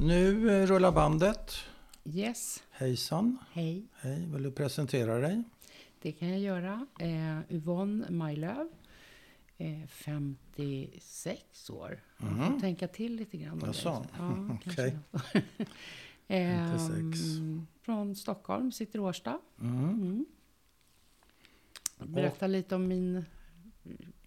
Nu eh, rullar bandet. Yes, Hejsan. hej. Hej, vill du presentera dig? Det kan jag göra. Eh, Yvonne Majlöv, eh, 56 år. Jag Mhm. får tänka till lite grann. Jaså? Ja, Okej. kanske. Ehm, 56. Från Stockholm, sitter i Årsta. Mm. Mm. Berätta lite om min...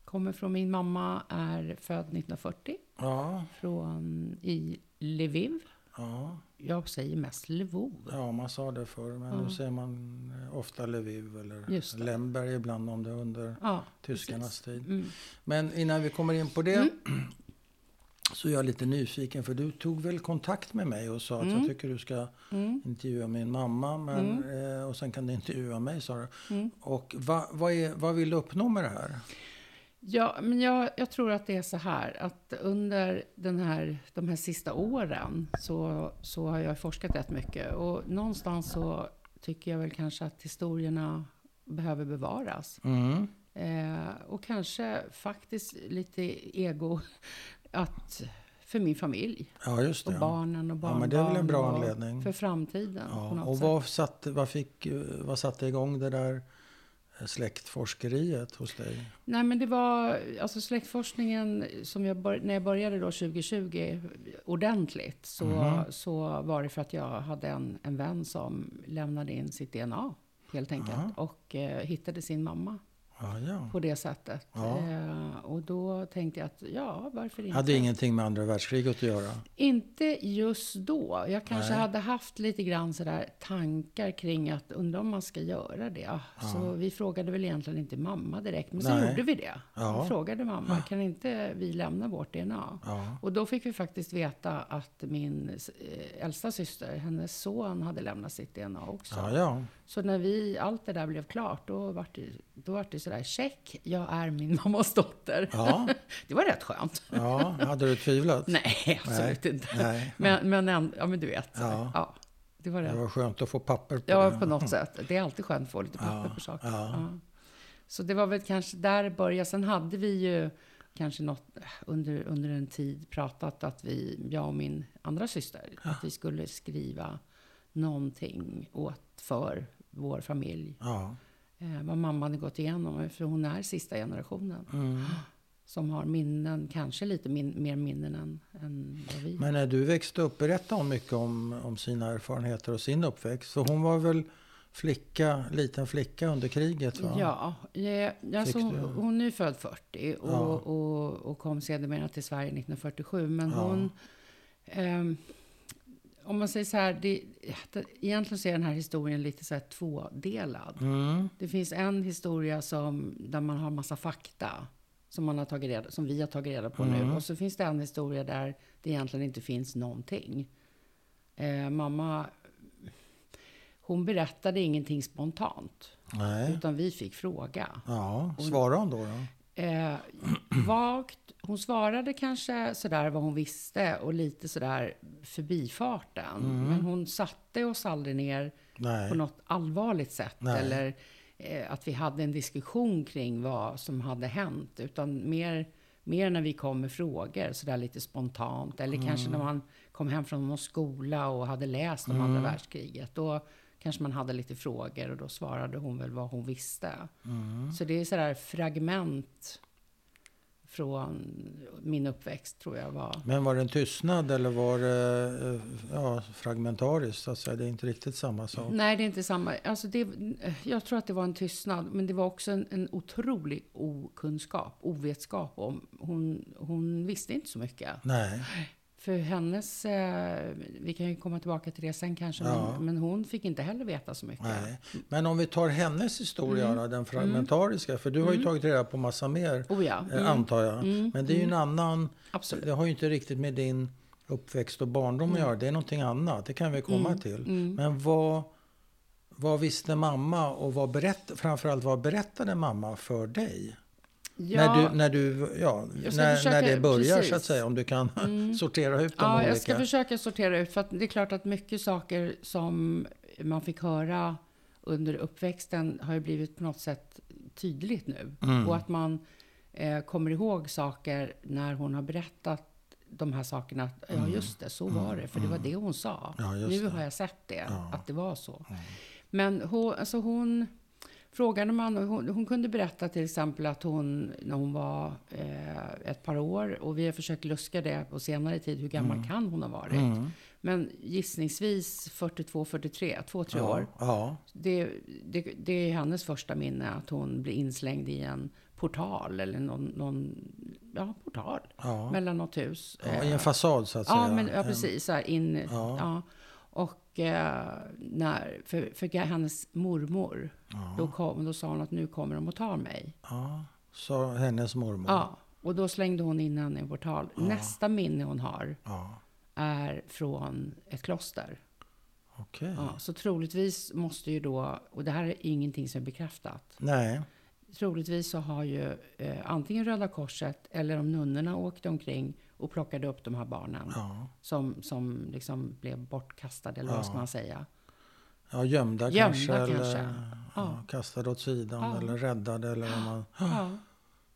Kommer från min mamma, är född 1940 Ja, från i Lviv. ja, Jag säger mest Lvov. ja, man sa det förr, men Ja. nu säger man eh, ofta Lviv eller. Lemberg ibland om det under Ja, tyskarnas precis. tid. Mm. Men innan vi kommer in på det Mm. så är jag lite nyfiken för du tog väl kontakt med mig och sa att Mm. jag tycker du ska Mm. intervjua min mamma men, eh, och sen kan du intervjua mig sa du. Mm. Och va, vad, är, vad vill du uppnå med det här? Ja, men jag, jag tror att det är så här att under den här, de här sista åren så, så har jag forskat rätt mycket. Och någonstans så tycker jag väl kanske att historierna behöver bevaras. Mm. Eh, och kanske faktiskt lite ego att för min familj Ja, just det. och barnen och Ja, barnbarn. men det är väl en bra anledning. För framtiden Ja, och vad satte, vad, fick, vad satte igång det där släktforskeriet hos dig? Nej, men det var alltså släktforskningen som jag bör, när jag började då 2020 ordentligt så, Mhm. så var det för att jag hade en, en vän som lämnade in sitt DNA helt enkelt Aha. och eh, hittade sin mamma Ja, ja. på det sättet. Ja. Eh, och då tänkte jag att ja, varför inte? Hade ingenting med andra världskriget att göra? Inte just då. Jag kanske Nej. hade haft lite grann sådär tankar kring att undra om man ska göra det. Så vi frågade väl egentligen inte mamma direkt, men så gjorde vi det. Ja. Vi frågade mamma, kan inte vi lämna vårt DNA? Ja. Och då fick vi faktiskt veta att min eh, äldsta syster, hennes son, hade lämnat sitt DNA också. Ja, ja. Så när vi, allt det där blev klart, då var det, då var det sådär, check, jag är min mammas dotter. Ja, Det var rätt skönt. ja. Hade du tvivlat? Nej, absolut inte. Nej. Men, men, ja, men du vet. Ja. Ja. det var Det det. var skönt att få papper på Ja, det. på något sätt. Det är alltid skönt att få lite papper Ja, på saker. ja. Ja. Så det var väl kanske där det började. Sen hade vi ju kanske något under, under en tid pratat att vi, jag och min andra syster, att vi skulle skriva någonting åt för vår familj. Ja. Eh, vad mamma hade gått igenom. För hon är sista generationen. Mm. Som har minnen, kanske lite min, mer minnen än, än vad vi Men när du växte upp, berättade hon mycket om, om sina erfarenheter och sin uppväxt? För hon var väl flicka, liten flicka under kriget? Va? Ja, eh, alltså, hon är född 40 och, Ja. och, och kom sedermera till Sverige 1947. Men Ja. hon... ehm, om man säger så här, det, egentligen så är den här historien lite så här tvådelad. Mm. Det finns en historia som, där man har massa fakta som, man har tagit reda, som vi har tagit reda på Mm. nu. Och så finns det en historia där det egentligen inte finns någonting. Eh, mamma, hon berättade ingenting spontant. Nej. Utan vi fick fråga. Ja, svarade hon då? då? Eh, vagt. Hon svarade kanske sådär vad hon visste och lite sådär förbifarten. Men hon satte oss aldrig ner Nej. på något allvarligt sätt. Nej. Eller eh, att vi hade en diskussion kring vad som hade hänt. Utan mer, mer när vi kom med frågor, sådär lite spontant. Eller kanske när man kom hem från någon skola och hade läst om andra världskriget. Då kanske man hade lite frågor och då svarade hon väl vad hon visste. Så det är sådär fragment från min uppväxt tror jag var. Men var det en tystnad eller var det eh, ja, fragmentariskt? Så att säga? Det är inte riktigt samma sak. Nej, det är inte samma. Alltså det, jag tror att det var en tystnad, men det var också en, en otrolig okunskap, ovetskap om. Hon, hon visste inte så mycket. Nej. För hennes, eh, vi kan ju komma tillbaka till det sen kanske, Ja. men, men hon fick inte heller veta så mycket. Nej. Men om vi tar hennes historia, Mm. då, den fragmentariska. För du har ju tagit reda på massa mer, Oh ja, eh, mm, antar jag. Men det är ju en annan... absolut. Det har ju inte riktigt med din uppväxt och barndom Mm. att göra. Det är någonting annat. Det kan vi komma till. Men vad, vad visste mamma och vad berätt, framförallt vad berättade mamma för dig? Ja, När, du, när, du, ja, när, försöka- när det börjar så att precis. säga. Om du kan sortera ut de Ja, olika. jag ska försöka sortera ut. För det är klart att mycket saker som man fick höra under uppväxten har ju blivit på något sätt tydligt nu. Mm. Och att man eh, kommer ihåg saker när hon har berättat de här sakerna. att, Ja, just det, så var det. För det var det hon sa. Mm. Ja, nu det. har jag sett det, att det var så. Men hon, alltså hon frågade man, och hon, hon kunde berätta till exempel att hon, när hon var eh, ett par år, och vi har försökt luska det på senare tid, hur gammal Mm. kan hon ha varit? Men gissningsvis 42, 43, två, tre Ja, år. ja, Det, det, det är hennes första minne, att hon blir inslängd i en portal, eller någon, någon ja, portal, ja. mellan något hus. ja. I en fasad så att Ja, säga. men, ja precis. Så här in, Ja. ja. Och eh, när, för, för hennes mormor, då, kom, då sa hon att nu kommer de att ta mig. Ja, sa hennes mormor. Ja, och då slängde hon in henne i en portal. Nästa minne hon har Ja, är från ett kloster. okej. Ja, så troligtvis måste ju då, och det här är ingenting som är bekräftat. Nej, Troligtvis så har ju eh, antingen Röda Korset eller om nunnorna åkte omkring och plockade upp de här barnen. ja. Som, som liksom blev bortkastade, eller vad ska man säga? Ja, gömda, Gömda kanske. Eller kanske. ja. Ja. kastade åt sidan Ja. eller räddade. Eller vad man... Ja.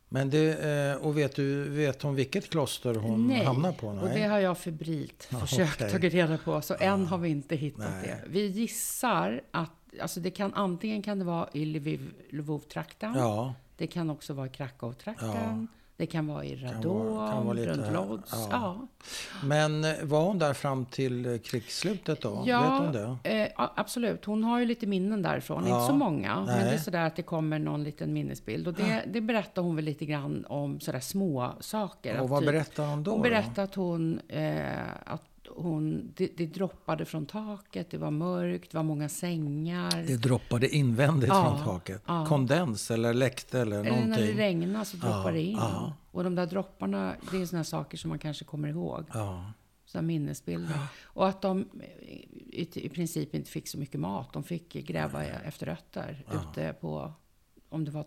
Men det, eh, och vet du vet hon vilket kloster hon Nej, hamnar på? och det har jag febrilt Ja, försökt okej. ta reda på. Så än har vi inte hittat Nej. det. Vi gissar att alltså det kan, antingen kan det vara i Lviv, Lvov-trakten. Ja, Det kan också vara i Krakow-trakten. Det kan vara i Kan vara- kan vara lite runt. Lodz. Ja. Ja. men eh, var hon där fram till eh, krigsslutet då? Ja? Eh, absolut. Hon har ju lite minnen därifrån. Ja. Inte så många, men Nej. det är sådär att det kommer någon liten minnesbild. Och det, det berättar hon väl lite grann om sådär små saker. Och vad typ- berättar hon då? Hon då? berättade att hon, eh, att hon det, det droppade från taket, det var mörkt, det var många sängar. Det droppade invändigt Ja, från taket. ja. Kondens eller läckte eller, Eller när det någonting. regnade så droppade det in. Och de där dropparna, det är sådana saker som man kanske kommer ihåg. Ja, Sådana minnesbilder. Och att de i, i princip inte fick så mycket mat. De fick gräva efter rötter ute på, om det var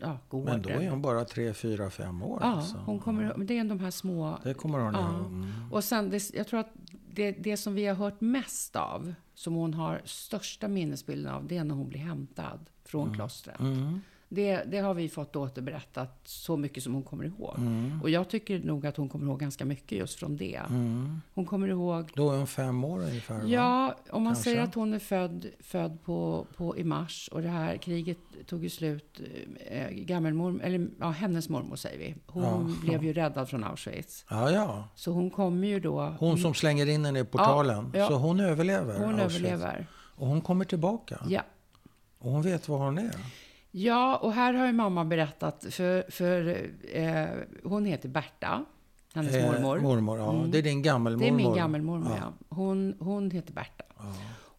ja, gården. men då är hon bara tre, fyra, fem år. Ja, alltså. hon kommer det är de här små... Det kommer hon Ja. Mm. Och sen, det, jag tror att det, det som vi har hört mest av, som hon har största minnesbilden av, det är när hon blir hämtad från klostret. Mm. Det, det har vi fått återberättat så mycket som hon kommer ihåg. Mm. Och jag tycker nog att hon kommer ihåg ganska mycket just från det. Mm. Hon kommer ihåg Då är hon fem år ungefär? va? Ja, om man Kanske. säger att hon är född, född på, på, i mars och det här kriget tog ju slut. Eh, gammelmor, eller ja, hennes mormor säger vi. Hon Ja. blev ju räddad från Auschwitz. Ja, ja. Så hon kommer ju då... Hon som slänger in henne i portalen. Ja, ja. Så hon överlever hon Auschwitz. överlever. Och hon kommer tillbaka. Ja. Och hon vet var hon är. Ja, och här har ju mamma berättat, för, för eh, hon heter Berta, hennes Eh, mormor. mormor, ja. Mm. Det är din gammelmormor. Det är min gammelmormor, Ja. ja. Hon, hon heter Berta.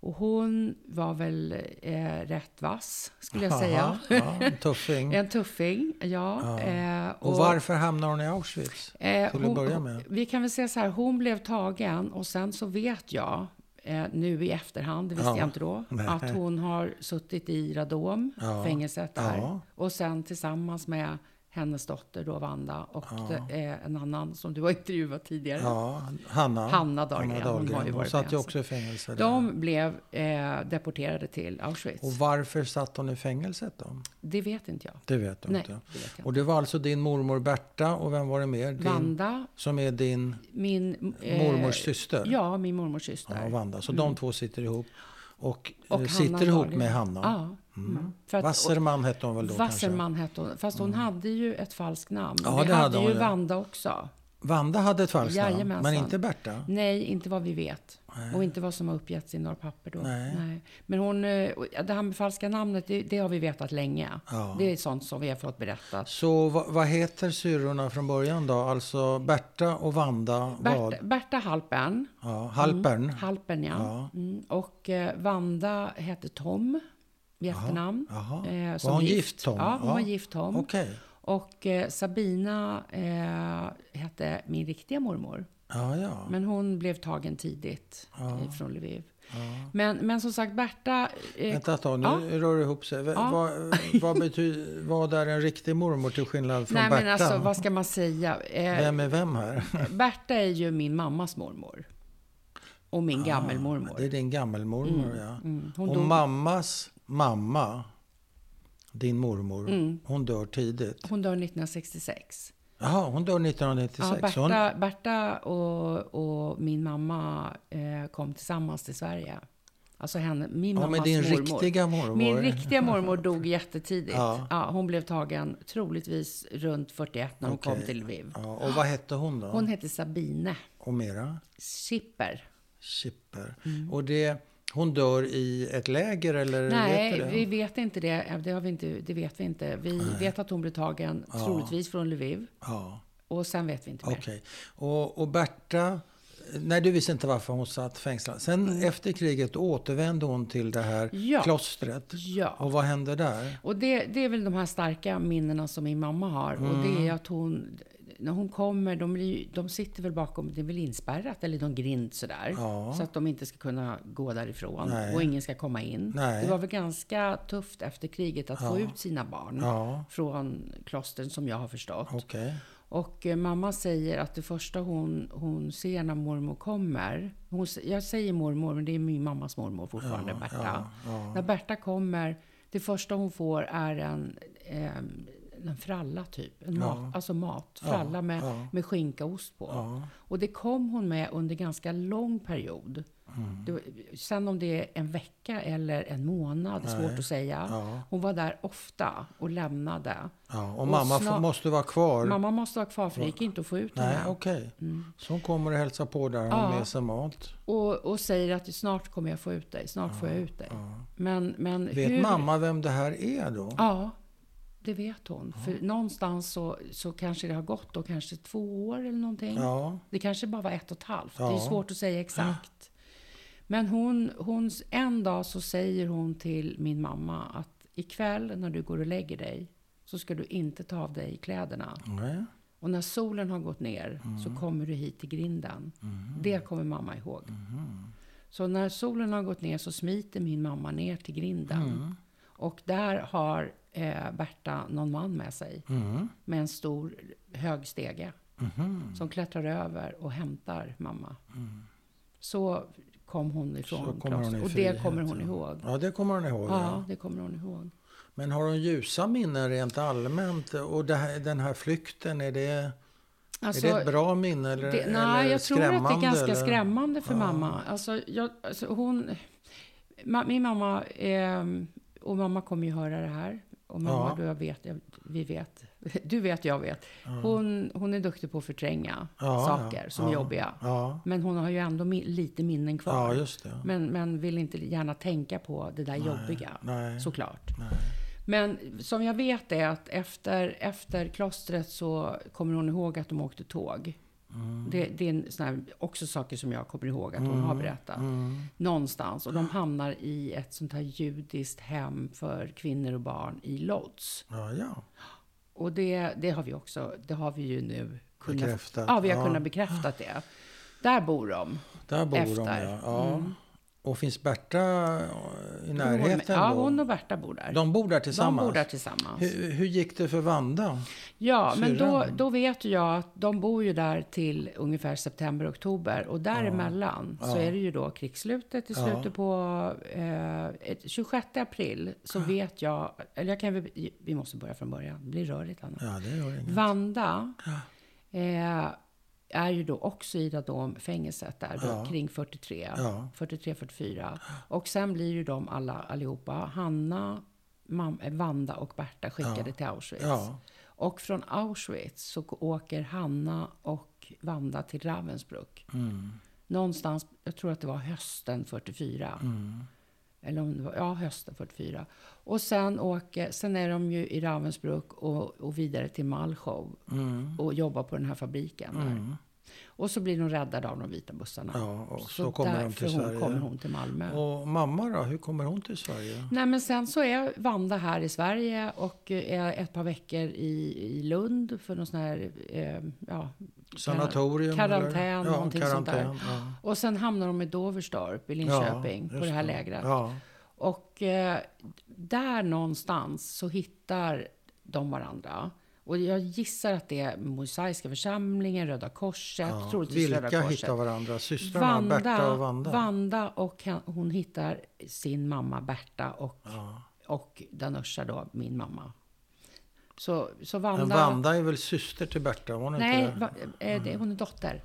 Och hon var väl eh, rätt vass, skulle jag säga. Aha, Ja, en tuffing. En tuffing, ja. Ja. Eh, och, varför hamnar hon i Auschwitz? eh, till att börja med? Vi kan väl säga så här, hon blev tagen och sen så vet jag, eh, nu i efterhand, det visste Ja. jag inte då, Nej. att hon har suttit i Radom, Ja. fängelset där. Ja. Och sen tillsammans med hennes dotter då, Vanda, och det, eh, en annan som du har intervjuat tidigare. Ja, Hanna. Hanna Dahlgren, hon har ju Hon varit satt ju också i fängelse. där. De blev eh, deporterade till Auschwitz. Och varför satt hon i fängelset då? det vet inte jag. Det vet du Nej, inte. det vet jag Och det var alltså din mormor Berta och vem var det mer? Din, Vanda, Som är din min... mormors syster? Ja, min mormors syster. Ja, Vanda. Så de två sitter ihop. Och, Och eh, Hanna sitter ihop Dahlgren. med Hanna. Ja. Mm. För att- Wasserman hette hon väl då Wasserman hette hon. Fast hon hade ju ett falskt namn. Ja, det det hade, hade hon ju ju. Vanda också. Vanda hade ett falskt namn, men inte Berta. Nej, inte vad vi vet. Och inte vad som har uppgetts i några papper då. Nej. Men hon, eh, det här med falska namnet, det, det har vi vetat länge. Ja. Det är sånt som vi har fått berättat. Så vad, vad heter syrrorna från början då? Alltså Berta och Vanda vad? Berta, Berta Halpern. Ja, Halpern. Halpern, ja. Ja. Mm. Och eh, Vanda hette Tom i efternamn. Jaha. Eh, Var hon gift, Tom? Ja, hon Ja. var gift Tom. Okej. Och eh, Sabina eh, hette min riktiga mormor. Ja, ja. Men hon blev tagen tidigt Ja. eh, från Lviv. Men, men som sagt, Berta... Eh, Vänta ett tag, nu rör det ihop sig. V-. Vad, vad, betyder, vad är en riktig mormor till skillnad från nej, Berta? men alltså, vad ska man säga? Eh, Vem är vem här? Berta är ju min mammas mormor. Och min gammelmormor. Ah, Det är din gammelmormor, ja. Mm, hon och dog- mammas mamma, din mormor, Mm. hon dör tidigt. Hon dör 1966. Jaha, hon dör 1996. Ja, Berta, hon... Berta och, och min mamma eh, kom tillsammans till Sverige. Alltså henne, min ja, mammas din mormor. riktiga mormor. Min riktiga mormor dog jättetidigt. Ja. Ja. hon blev tagen troligtvis runt 41 när hon Okej. kom till Lviv. Ja, och vad hette hon då? Hon hette Sabine Och mera? Schipper. Schipper. Mm. Och det, hon dör i ett läger eller Nej, vet vi vet inte det. Det, har vi inte, det vet vi inte. Vi vet att hon blev tagen, troligtvis från Lviv. Ja, Och sen vet vi inte mer. okej. Och, och Berta, nej du visste inte varför hon satt fängslad. Sen efter kriget återvände hon till det här Mm. Ja. klostret. Ja. Och vad hände där? Och det, det är väl de här starka minnena som min mamma har. Och det Mm. är att hon, när hon kommer, de, ju- de sitter väl bakom, det är väl inspärrat eller någon grind sådär. Ja. Så att de inte ska kunna gå därifrån Nej. och ingen ska komma in. Nej. Det var väl ganska tufft efter kriget att få ut sina barn Ja, från klostren som jag har förstått. okej. Och eh, mamma säger att det första hon, hon ser när mormor kommer, hon, jag säger mormor, men det är min mammas mormor fortfarande, Berta. Ja, ja. När Berta kommer, det första hon får är en, eh, en fralla typ. En Ja. mat, alltså mat. Fralla med, ja. med skinka och ost på. Ja. Och det kom hon med under ganska lång period. Mm. Det, sen om det är en vecka eller en månad, svårt att säga. Ja. Hon var där ofta och lämnade. Ja, och, mamma snart- måste vara kvar. Mamma måste vara kvar för det gick inte att få ut Nej, henne. okej. Så hon kommer och hälsar på där och har Ja. med sig mat. Och, och säger att snart kommer jag få ut dig. Snart får jag ut dig. Men, men Vet hur... mamma vem det här är då? Ja, det vet hon. För någonstans så, så kanske det har gått då kanske två år eller någonting. Ja, Det kanske bara var ett och ett halvt. Det är Ja. svårt att säga exakt. Men hon, hon, en dag så säger hon till min mamma att ikväll när du går och lägger dig så ska du inte ta av dig kläderna. nej. Och när solen har gått ner Mm. så kommer du hit till grinden. Det kommer mamma ihåg. Mm. Så när solen har gått ner så smiter min mamma ner till grinden. Mm. Och där har eh, Berta någon man med sig. Mm. Med en stor hög stege. Mhm. Som klättrar över och hämtar mamma. Så kom hon ifrån Mm. Kommer hon. Och det kommer hon ihåg. Ja, det kommer hon ihåg. Ja, Ja. det kommer hon ihåg. Men har hon ljusa minnen rent allmänt? Och här, den här flykten, är det, Alltså, är det ett bra minne eller, Det, nej, eller jag tror att det är ganska eller? skrämmande för Ja. mamma. Alltså, jag, alltså hon, ma, min mamma, eh, och mamma kommer ju höra det här. Och mamma, Ja. du, jag vet, vi vet. Du vet, jag vet. Hon, hon är duktig på att förtränga Ja, saker som ja. jobbiga. Men hon har ju ändå lite minnen kvar. men, men vill inte gärna tänka på det där jobbiga. nej. Såklart. Nej. Men som jag vet är att efter, efter klostret så kommer hon ihåg att de åkte tåg. Mm. Det, det är sån här, också saker som jag kommer ihåg att hon har berättat. Mm. Någonstans. Och de hamnar i ett sånt här judiskt hem för kvinnor och barn i Lodz. Ja, ja. Och det, det har vi också, det har vi ju nu kunnat, Bekräftat. Ja, vi har Ja. kunnat bekräfta det. Där bor de. Där bor de, Efter. ja. ja. Mm. Och finns Berta i närheten ja, då? hon och Berta bor där. De bor där tillsammans? De bor där tillsammans. Hur, hur gick det för Vanda? Ja, men då, då vet jag att de bor ju där till ungefär september, oktober. Och däremellan så är det ju då krigsslutet i Ja. slutet på eh, ett- 26 april. Så vet jag, eller jag kan, vi måste börja från början. Det blir rörigt Anna. Ja, det gör inget. Vanda eh, är ju då också i Radom-fängelset där då, Ja. kring 43, Ja. 43-44. Och sen blir ju de alla allihopa, Hanna, mam, Vanda och Berta skickade till Auschwitz. Ja. Och från Auschwitz så åker Hanna och Vanda till Ravensbrück. Mm. Någonstans, jag tror att det var hösten 44. Mm. Eller om det var, ja, hösten 44. Och sen, åker, sen är de ju i Ravensbrück och, och vidare till Malchow Mm. och jobbar på den här fabriken. Där. Och så blir de räddade av de vita bussarna. Ja, och så, kommer de till Sverige. kommer hon till Malmö. Och mamma då, hur kommer hon till Sverige? Nej, men sen så är Vanda här i Sverige och är ett par veckor i, i Lund för någon sån här, eh, ja, Sanatorium? karantän, eller? någonting sånt där. Ja. Och sen hamnar de i Doverstorp i Linköping Ja, på det här lägret. Ja. Och eh, där någonstans så hittar de varandra. Och jag gissar att det är Mosaiska församlingen, Röda Korset, Ja. troligtvis Röda Vilka Korset. hittar varandra? Systrarna Berta och Vanda? Vanda och hon hittar sin mamma Berta och, Ja. och Danusha då, min mamma. Så, så Vanda... Men Vanda är väl syster till Berta? Hon är nej, inte va, är det, hon är dotter.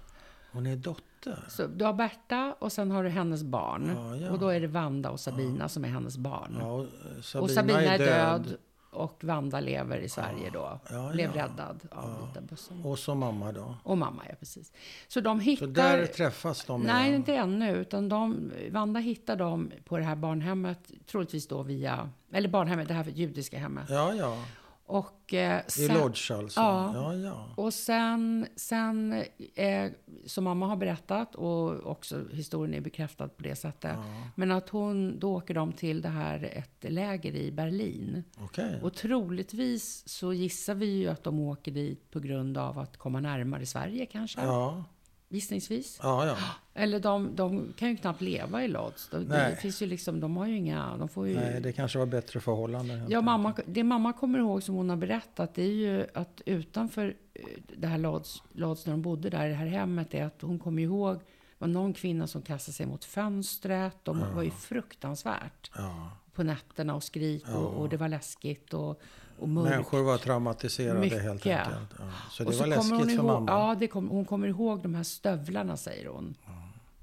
Hon är dotter? Så du har Berta och sen har du hennes barn. Ja, ja. Och då är det Vanda och Sabina som är hennes barn. Ja, och Sabina, och Sabina är död. Och Vanda lever i Sverige då. Ja, Blev ja. räddad av vita bussen. Och så mamma då? Och mamma, ja precis. Så de hittar... Så där träffas de Nej, igen? inte ännu. Utan de, Vanda hittar dem på det här barnhemmet, troligtvis då via... Eller barnhemmet, det här judiska hemmet. Ja, ja. Och, eh, I sen, Lodge alltså? Ja. ja, ja. och sen, sen eh, som mamma har berättat, och också historien är bekräftad på det sättet. Men att hon, då åker de till det här, ett läger i Berlin. Okej. Och troligtvis så gissar vi ju att de åker dit på grund av att komma närmare Sverige kanske. Ja, Gissningsvis. ja, ja. Eller de, de kan ju knappt leva i Lodz. De, det finns ju liksom, de har ju inga... De får ju, Nej, det kanske var bättre förhållanden. ja, mamma, det mamma kommer ihåg som hon har berättat, det är ju att utanför eh, det här Lodz, när de bodde där, i det här hemmet, är att hon kommer ihåg var någon kvinna som kastade sig mot fönstret. De var ju fruktansvärt Ja. på nätterna och skrik och, och det var läskigt och, och mörkt. Människor var traumatiserade helt Mycket. enkelt. Ja. Så det Och var kommer hon läskigt för ihåg, mamma. Ja, det kom, hon kommer ihåg de här stövlarna, säger hon.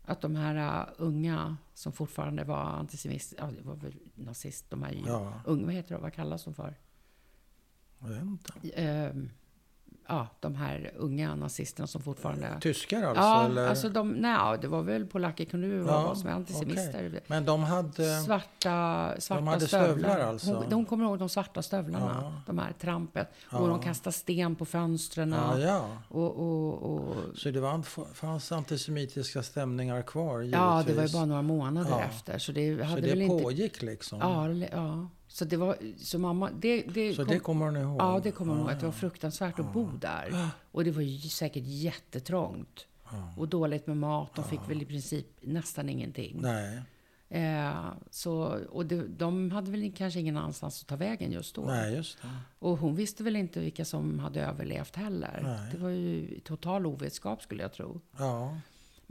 Att de här uh, unga som fortfarande var antisemiter, ja, det var väl nazist, de här Ja. unga, vad heter det, vad kallas de för? Jag vet inte. Ehm, ja, de här unga nazisterna som fortfarande... Tyskar alltså? ja, eller? alltså de, nej, det var väl polacker, kunde det vara vad som antisemiter. okej. Men de hade... Svarta, svarta hade stövlar. stövlar alltså? Hon, de kommer ihåg de svarta stövlarna. Ja. De här trampet. Och de kastade sten på fönstren. Ja, ja. Och, och, och, Så det var, fanns antisemitiska stämningar kvar givetvis? ja, det var ju bara några månader Ja. efter. Så det Så hade det väl inte... pågick liksom? Ja, ja. Så det var... Så mamma... Det, det Så kom, det kommer hon ihåg? Ja, det kommer jag ihåg. Att det var fruktansvärt att bo där. Och det var ju säkert jättetrångt. Och dåligt med mat. De fick väl i princip nästan ingenting. Nej, Eh, så, och det, de hade väl kanske ingen annanstans att ta vägen just då. nej just det. Och hon visste väl inte vilka som hade överlevt heller. Nej. Det var ju total ovetskap skulle jag tro. Ja.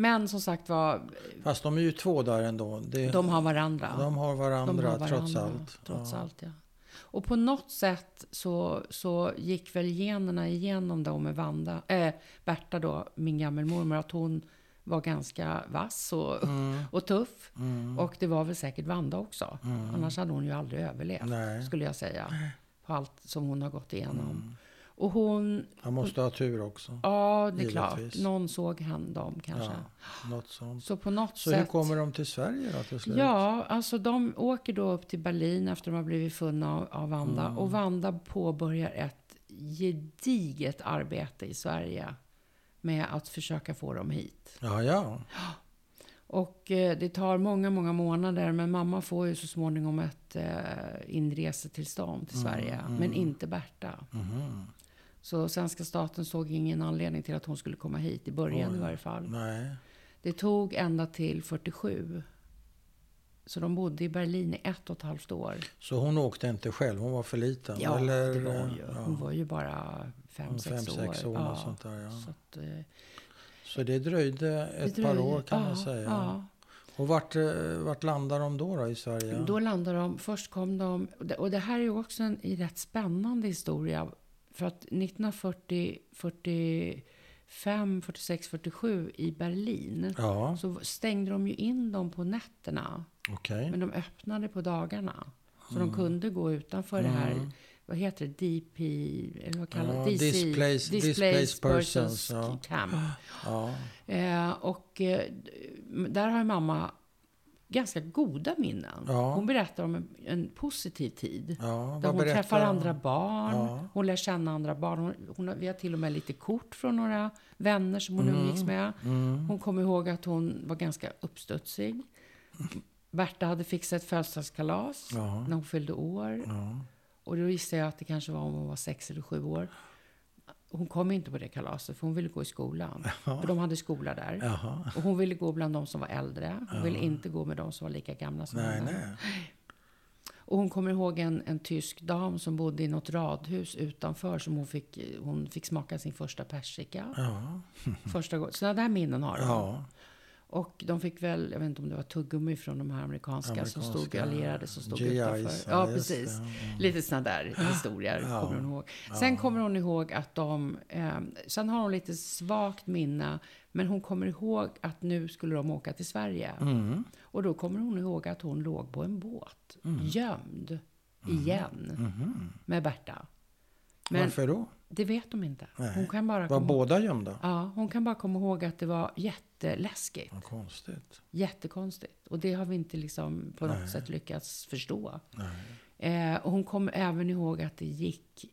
Men som sagt var, Fast de är ju två där ändå. Det, de har varandra. de har varandra, De har trots varandra, allt. Trots ja. allt, ja. Och på något sätt så, så gick väl generna igenom då med Vanda, äh, Berta då, min gammelmormor, att hon var ganska vass och, Mm. och tuff. Och det var väl säkert Vanda också. Annars hade hon ju aldrig överlevt, Nej. skulle jag säga. På allt som hon har gått igenom. Och hon, Han måste ha tur också. ja det är Givetvis. klart, någon såg han dem kanske. Ja, något sånt. Så på något Så sätt. hur kommer de till Sverige då till slut? Ja, alltså de åker då upp till Berlin efter de har blivit funna av, av Vanda. Mm. Och Vanda påbörjar ett gediget arbete i Sverige med att försöka få dem hit. Ja, ja. Och eh, det tar många, många månader. Men mamma får ju så småningom ett eh, inresetillstånd till Sverige. Men inte Berta. Mhm. Så svenska staten såg ingen anledning till att hon skulle komma hit. I början Oj. i varje fall. Nej. Det tog ända till 47. Så de bodde i Berlin i ett och ett halvt år. Så hon åkte inte själv? Hon var för liten? Ja, eller, det var hon ju. ja, Hon var ju bara fem, sex fem, år. sex år ja, och sånt där, ja. Så att, eh, Så det dröjde ett det par dröjde- år kan ja, man säga. Ja. Och vart, eh, vart landar de då, då i Sverige? Då landade de, först kom de, och det- här är ju också en rätt spännande historia. För att 1940, 45, 46, 47 i Berlin Ja, så stängde de ju in dem på nätterna. okej. Men de öppnade på dagarna. Så Mm. de kunde gå utanför det här, vad heter det, DP, eller vad kallas Ja, det? DC, displaced- displaced persons, ja. Camp. Ja, Eh, och eh, där har mamma ganska goda minnen. Ja. Hon berättar om en, en positiv tid. ja. Där hon träffar andra barn. Ja. Hon lär känna andra barn. Hon, hon har, vi har till och med lite kort från några vänner som hon Mm. umgicks med. Hon kommer ihåg att hon var ganska uppstudsig. Berta hade fixat ett födelsedagskalas Ja. när hon fyllde år. Och då gissar jag att det kanske var om hon var sex eller sju år. Hon kom inte på det kalaset för hon ville gå i skolan. För de hade skola där. Jaha. Och hon ville gå bland de som var äldre. Hon ville inte gå med de som var lika gamla som Nej, henne. nej. Och hon kommer ihåg en, en tysk dam som bodde i något radhus utanför som hon fick, hon fick smaka sin första persika. Första gången. Sådana där minnen har hon. Ja. Och de fick väl, jag vet inte om det var tuggummi från de här amerikanska, som stod Amerikanska allierade som stod utanför. ja, Ja, precis. det, ja. Lite sådana där historier Ja. kommer hon ihåg. Sen kommer hon ihåg att de, eh, sen har hon lite svagt minne, men hon kommer ihåg att nu skulle de åka till Sverige. Mm. Och då kommer hon ihåg att hon låg på en båt, Mm. gömd, igen, med Berta. Men Varför då? Det vet de inte. Nej. Hon kan bara Var komma båda gömda? Ja, hon kan bara komma ihåg att det var jätteläskigt. Vad konstigt. Jättekonstigt. Och det har vi inte liksom på något sätt lyckats förstå. Nej. Eh, och hon kommer även ihåg att det gick...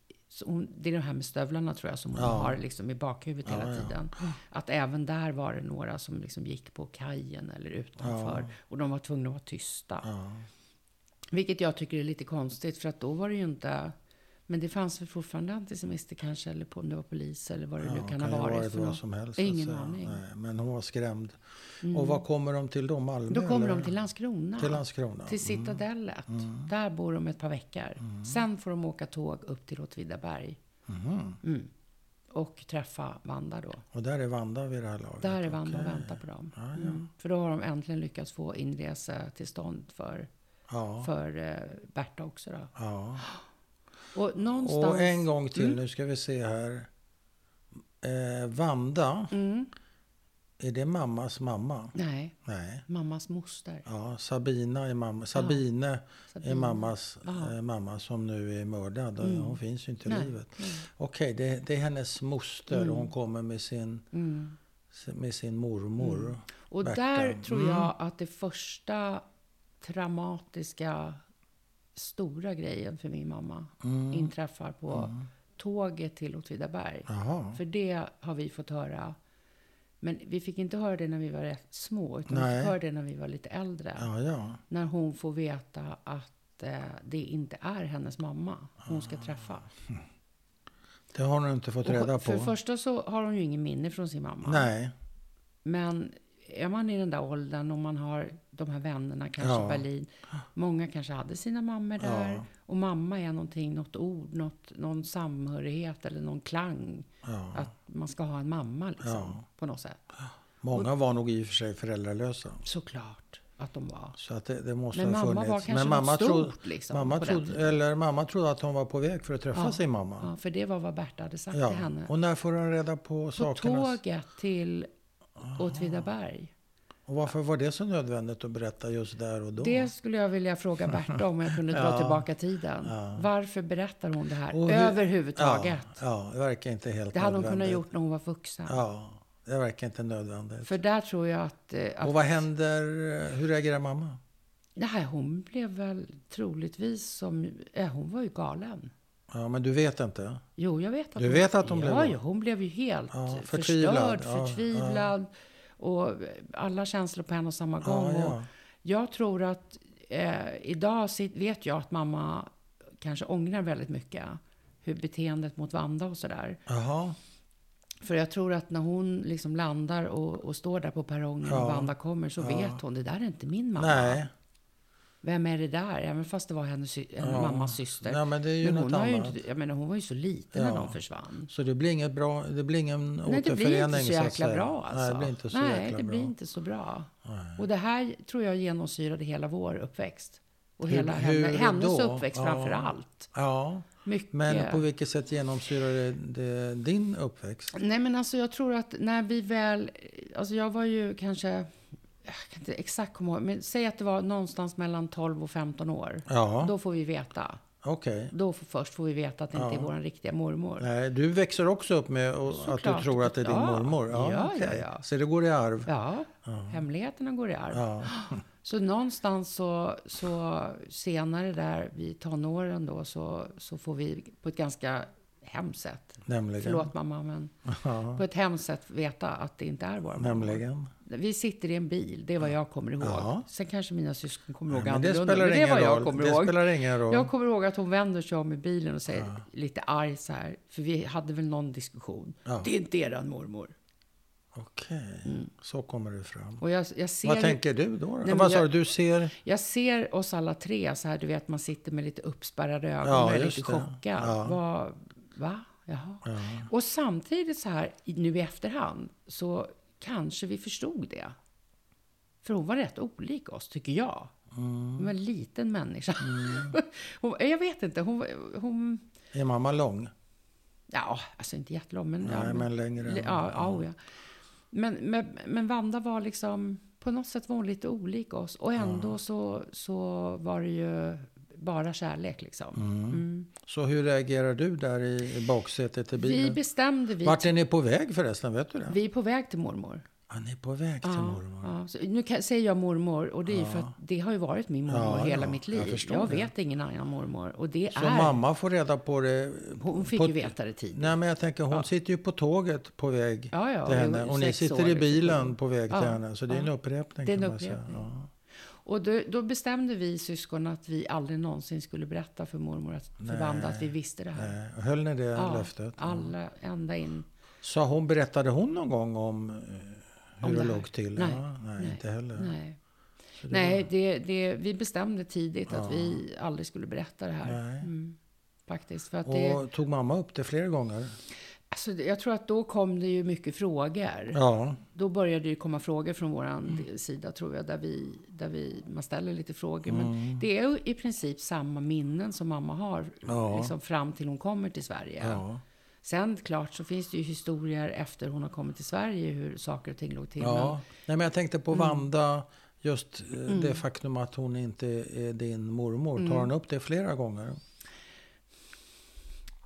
Hon, det är det här med stövlarna tror jag som hon Ja. har liksom i bakhuvudet hela Ja, ja. tiden. Att även där var det några som liksom gick på kajen eller utanför. Ja. Och de var tvungna att vara tysta. Ja. Vilket jag tycker är lite konstigt för att då var det ju inte... Men det fanns väl fortfarande antisemister kanske, eller på, om det var polis eller vad det nu kan ha ju varit. för något. som helst. Ingen säga. aning. Nej, men hon var skrämd. Och vad kommer de till då? Malmö? Då kommer eller? de till Landskrona. Till Landskrona? Till Citadellet. Där bor de ett par veckor. Sen får de åka tåg upp till Åtvidaberg. Mhm. Mm. Och träffa Vanda då. Och där är Vanda vid det här laget? Där är Vanda och Okej. väntar på dem. Ja, ja. Mm. För då har de äntligen lyckats få inresetillstånd för, Ja. för eh, Berta också då. Och någonstans... Och en gång till, Mm. nu ska vi se här. Eh, Vanda, Mm. är det mammas mamma? Nej, Nej. mammas moster. Ja, Sabina är mamma. Sabine är Sabine. mammas Ja. eh, mamma som nu är mördad. Mm. Hon finns ju inte i Nej, livet. nej. Okej, det, det är hennes moster Mm. och hon kommer med sin, Mm. med sin mormor. Och Berta. där tror Mm. jag att det första traumatiska stora grejen för min mamma Mm. inträffar på tåget till Åtvidaberg. För det har vi fått höra. Men vi fick inte höra det när vi var rätt små, utan vi Nej. fick höra det när vi var lite äldre. Ja, ja. När hon får veta att eh, det inte är hennes mamma hon ska träffa. Det har hon inte fått Och reda för det på. första så har hon ju ingen minne från sin mamma. Nej. Men är man i den där åldern och man har de här vännerna, kanske Ja. i Berlin. Många kanske hade sina mammor där. Ja. Och mamma är någonting, något ord, något, någon samhörighet eller någon klang. Ja. Att man ska ha en mamma liksom, på något sätt. Många var nog i och för sig föräldralösa. Såklart att de var. Så att det, det måste Men ha mamma funnits. var kanske Men mamma något trodde, stort liksom, mamma på trodde, eller mamma trodde att hon var på väg för att träffa Ja. sin mamma. Ja, för det var vad Berta hade sagt Ja. till henne. Och när får hon reda på På sakerna? tåget till Åtvidaberg. Och varför var det så nödvändigt att berätta just där och då? Det skulle jag vilja fråga Berta om jag kunde dra Ja. tillbaka tiden. Ja. Varför berättar hon det här hur- överhuvudtaget? Ja, ja, det verkar inte helt Det hade hon kunnat gjort när hon var vuxen. Ja, det verkar inte nödvändigt. För där tror jag att... eh, att Och vad händer? Hur reagerar mamma? här, hon blev väl troligtvis som... Ja, hon var ju galen. Ja, men du vet inte? Jo, jag vet att Du hon, vet att hon blev Ja, ja, hon blev ju helt Ja, förtvivlad. förstörd, förtvivlad. Och alla känslor på en och samma gång. Och ja. jag tror att eh, idag vet jag att mamma kanske ångrar väldigt mycket. Hur beteendet mot Vanda och sådär. Jaha. För jag tror att när hon liksom landar och, och står där på perrongen Ja. och Vanda kommer så Ja. vet hon, det där är inte min mamma. Nej. Vem är det där? Även fast det var hennes, Ja. mammas syster. Ja, men det är ju Men hon, har ju inte, jag menar, hon var ju så liten när Ja. de försvann. Så det blir inget bra, det blir ingen Nej, det återförening blir inte så jäkla säga. bra alltså. Nej, det blir inte så Nej, det bra. blir inte så bra. Nej. Och det här tror jag genomsyrade hela vår uppväxt. Och Hur- hela hur henne, hennes då? uppväxt Ja. framför allt. Ja, Mycket. men på vilket sätt genomsyrar det, det din uppväxt? Nej, men alltså jag tror att när vi väl... Alltså jag var ju kanske... Jag kan inte exakt komma ihåg, men säg att det var någonstans mellan 12 och 15 år. Ja, Då får vi veta. okej. Då får, först får vi veta att det inte är vår riktiga mormor. Nej, du växer också upp med och- att du tror att det är din Ja. mormor? Ja, ja, okej. ja. Så det går i arv? Ja, hemligheterna går i arv. Så någonstans så, så senare där vid tonåren då så, så får vi på ett ganska hemskt sätt, Nämligen? förlåt mamma, men på ett hemskt sätt veta att det inte är vår mamma. nämligen? Vi sitter i en bil, det är vad jag kommer ihåg. Ja. Sen kanske mina syskon kommer ihåg Nej, men det annorlunda, spelar men det är vad jag roll. kommer Det ihåg. spelar ingen roll. Jag kommer ihåg att hon vänder sig om i bilen och säger lite arg så här, för vi hade väl någon diskussion. Ja. Det är inte eran mormor. Okej, Mm. så kommer det fram. Jag, jag ser Vad tänker du då? men Vad sa jag- du? Du ser? Jag ser oss alla tre så här, du vet, man sitter med lite uppspärrade ögon Ja, och är lite det. chockad. Ja. Vad, va? Jaha. Ja. Och samtidigt så här, nu i efterhand, så kanske vi förstod det. För hon var rätt olik oss, tycker jag. Mm. Hon var en liten människa. hon, jag vet inte, hon... hon Är mamma lång? ja, alltså inte jättelång, men... Nej, ja, men längre. Ja, ja, ja, ja. Men, men, men Vanda var liksom... På något sätt var hon lite olik oss. Och ändå så, så var det ju bara kärlek liksom. Mm. Så hur reagerar du där i, baksätet i bilen? Vi bestämde... Vi, Vart är ni på väg förresten? Vet du det? vi är på väg till mormor. Ja, ni är på väg till mormor. Ja, så nu kan, säger jag mormor och det är ju för att det har ju varit min mormor Ja, hela ja, mitt jag liv. Jag, det. vet ingen annan mormor. Och det Så är... mamma får reda på det? Hon fick på, ju veta det tidigt. Nej, men jag tänker hon sitter ju på tåget på väg Ja, ja, till henne. Och ni sitter i bilen på väg till Ja, henne. Så det är en ja. upprepning Det är en kan man säga. upprepning. Och då, då bestämde vi syskon att vi aldrig någonsin skulle berätta för mormor att, för Nej. Vanda att vi visste det här. Eh, Höll ni det Ja, löftet? Alla ända in. Så hon, berättade hon någon gång om eh, hur Om det det låg till? Nej, Ja, nej, nej, inte heller. Nej, det nej var- det, det, vi bestämde tidigt att Ja. vi aldrig skulle berätta det här. Nej. Mm, faktiskt. För att det, Och tog mamma upp det flera gånger? Alltså, jag tror att då kom det ju mycket frågor. Ja. Då började det ju komma frågor från vår sida, tror jag, där, vi, där vi, man ställer lite frågor. Men det är ju i princip samma minnen som mamma har Ja. liksom, fram till hon kommer till Sverige. Ja. Sen klart så finns det ju historier efter hon har kommit till Sverige hur saker och ting låg till. ja. Nej, men jag tänkte på Mm. Vanda. Just eh, det faktum att hon inte är din mormor. Mm. Tar hon upp det flera gånger?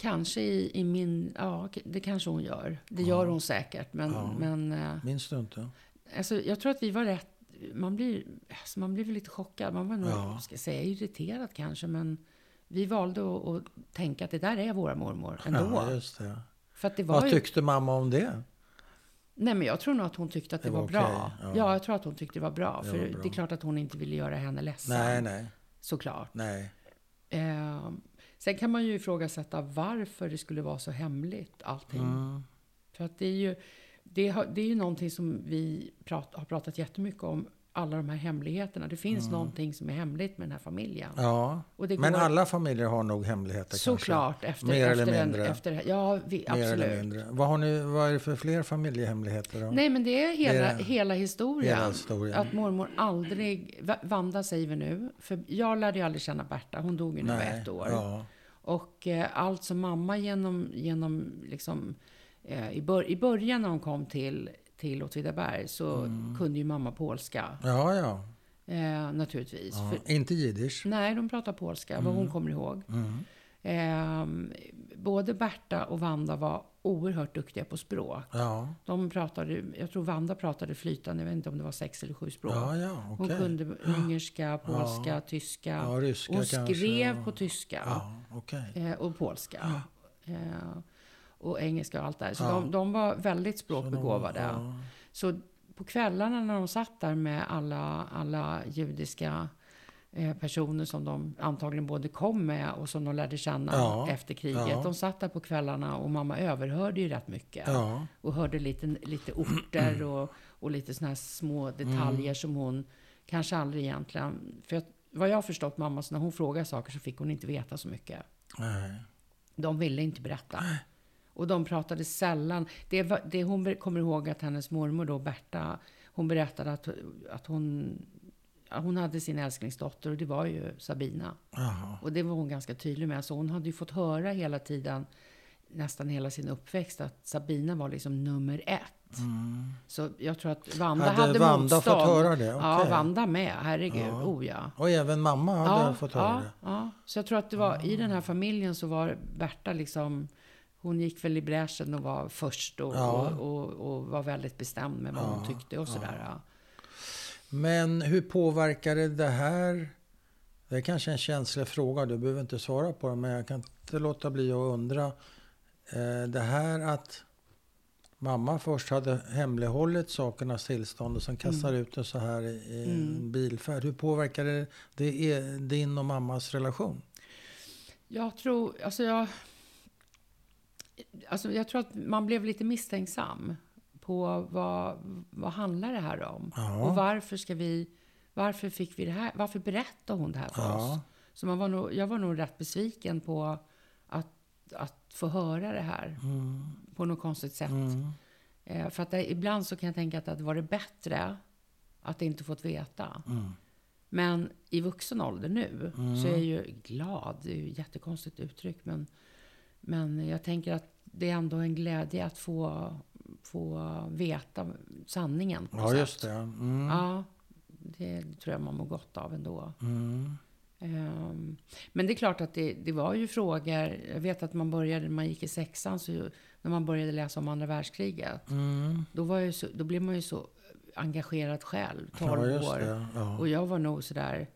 Kanske i, i min... Ja, det kanske hon gör. Det gör hon säkert. Men, men eh, Minns du inte? alltså, jag tror att vi var rätt... Man blir, alltså, man blir väl lite chockad. Man var nog, Ja. ska säga, irriterad kanske. Men vi valde att, att tänka att det där är våra mormor ändå. Ja, just det. För att det var Vad ju, tyckte mamma om det? Nej, men jag tror nog att hon tyckte att det, Det var, var bra. okej, Ja. ja. jag tror att hon tyckte det var bra. Det för var bra. det är klart att hon inte ville göra henne ledsen. Nej, nej, Såklart. nej. Eh, sen kan man ju ifrågasätta varför det skulle vara så hemligt allting. Mm. För att det är ju, det har, det är ju någonting som vi prat, har pratat jättemycket om. Alla de här hemligheterna. Det finns någonting som är hemligt med den här familjen. Mm. Ja, det men går- alla familjer har nog hemligheter Såklart. Efter, Mer eller efter mindre. En, efter, ja, vi, kanske? absolut. Mer eller mindre. Vad, har ni, vad är det för fler familjehemligheter då? Nej, men det är hela, Det är- hela historien. hela historien. Att mormor aldrig... Va- Vanda säger vi nu. För jag lärde ju aldrig känna Berta. Hon dog ju när jag var ett år. Ja, Och eh, allt som mamma genom, genom liksom, eh, i, bör, i början när hon kom till, till Åtvidaberg så Mm. kunde ju mamma polska. ja. ja. Eh, naturligtvis. ja. För, Inte jiddisch? nej, de pratar polska, vad hon kommer ihåg. Mm. Eh, både Berta och Vanda var oerhört duktiga på språk. Ja, De pratade, jag tror Vanda pratade flytande, jag vet inte om det var sex eller sju språk. ja, ja Hon okej. kunde ungerska, polska, tyska. Ryska hon kanske, skrev ja. på tyska. Okej. Eh, och polska. Eh, och engelska och allt där. Så de, de var väldigt språkbegåvade. Ja. Så på kvällarna när de satt där med alla, alla judiska personer som de antagligen både kom med och som de lärde känna Ja. efter kriget. Ja. De satt där på kvällarna och mamma överhörde ju rätt mycket. Ja. Och hörde lite, lite orter och, och lite såna här små detaljer Mm. som hon kanske aldrig egentligen... För jag, vad jag har förstått mamma, så när hon frågar saker så fick hon inte veta så mycket. Nej. De ville inte berätta. Och de pratade sällan. Det, var, det hon kommer ihåg att hennes mormor då, Berta, hon berättade att, att hon, hon hade sin älsklingsdotter och det var ju Sabina. Jaha. Och det var hon ganska tydlig med. Så hon hade ju fått höra hela tiden, nästan hela sin uppväxt, att Sabina var liksom nummer ett. Så jag tror att Vanda Hade hade, Vanda motstånd. fått höra det? Ja, Okej. Vanda med. Herregud. Ja. Oh ja. Och även mamma hade fått höra ja, det? Ja, så jag tror att det var i Ah. den här familjen så var Berta liksom hon gick väl i bräschen och var först och, Ja. och, och, och var väldigt bestämd med vad hon tyckte och sådär. Ja. Men hur påverkade det här? Det är kanske en känslig fråga, du behöver inte svara på den, men jag kan inte låta bli att undra. Eh, Det här att mamma först hade hemlighållit sakernas tillstånd och sen kastar ut det så här i en bilfärd. Hur påverkade det er- din och mammas relation? Jag tror, alltså jag, alltså jag tror att man blev lite misstänksam på vad, vad handlar det här om? Ja. Och varför ska vi, varför fick vi det här, varför berättar hon det här för Ja. oss? Så man var nog, jag var nog rätt besviken på att, att få höra det här på något konstigt sätt. Mm. Eh, för att det, ibland så kan jag tänka att det hade varit bättre att inte fått veta. Mm. Men i vuxen ålder nu så är jag ju glad. Det är ju ett jättekonstigt uttryck. Men, men jag tänker att det är ändå en glädje att få, få veta sanningen. på Ja, något just sätt. det. Mm. Ja, det tror jag man mår gott av ändå. Mm. Ehm, Men det är klart att det, det var ju frågor. Jag vet att man började, när man gick i sexan, så ju- när man började läsa om andra världskriget. Mm. Då, var ju så, då blev man ju så engagerad själv, 12 Ja, år. Ja. Och jag var nog sådär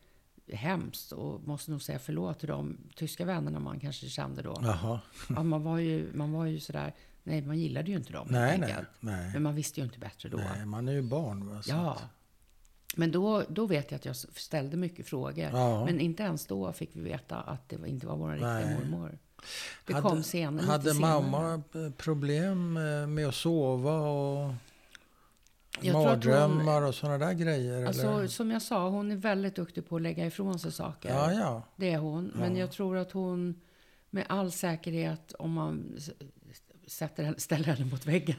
hemskt och måste nog säga förlåt till de tyska vännerna man kanske kände då. Jaha. Ja, man, var ju, man var ju sådär, nej man gillade ju inte dem Nej, nej. Nej. Men man visste ju inte bättre då. nej, man är ju barn. Va? Ja. Men då, då vet jag att jag ställde mycket frågor. Ja. Men inte ens då fick vi veta att det inte var vår riktiga mormor. Det Hade- kom senare. Hade senare. mamma eh, problem eh, med att sova och Jag tror att hon- mardrömmar och sådana där grejer? Alltså, eller? som jag sa, hon är väldigt duktig på att lägga ifrån sig saker. Ja, ja. Det är hon. Men jag tror att hon med all säkerhet, om man sätter, henne- ställer henne mot väggen,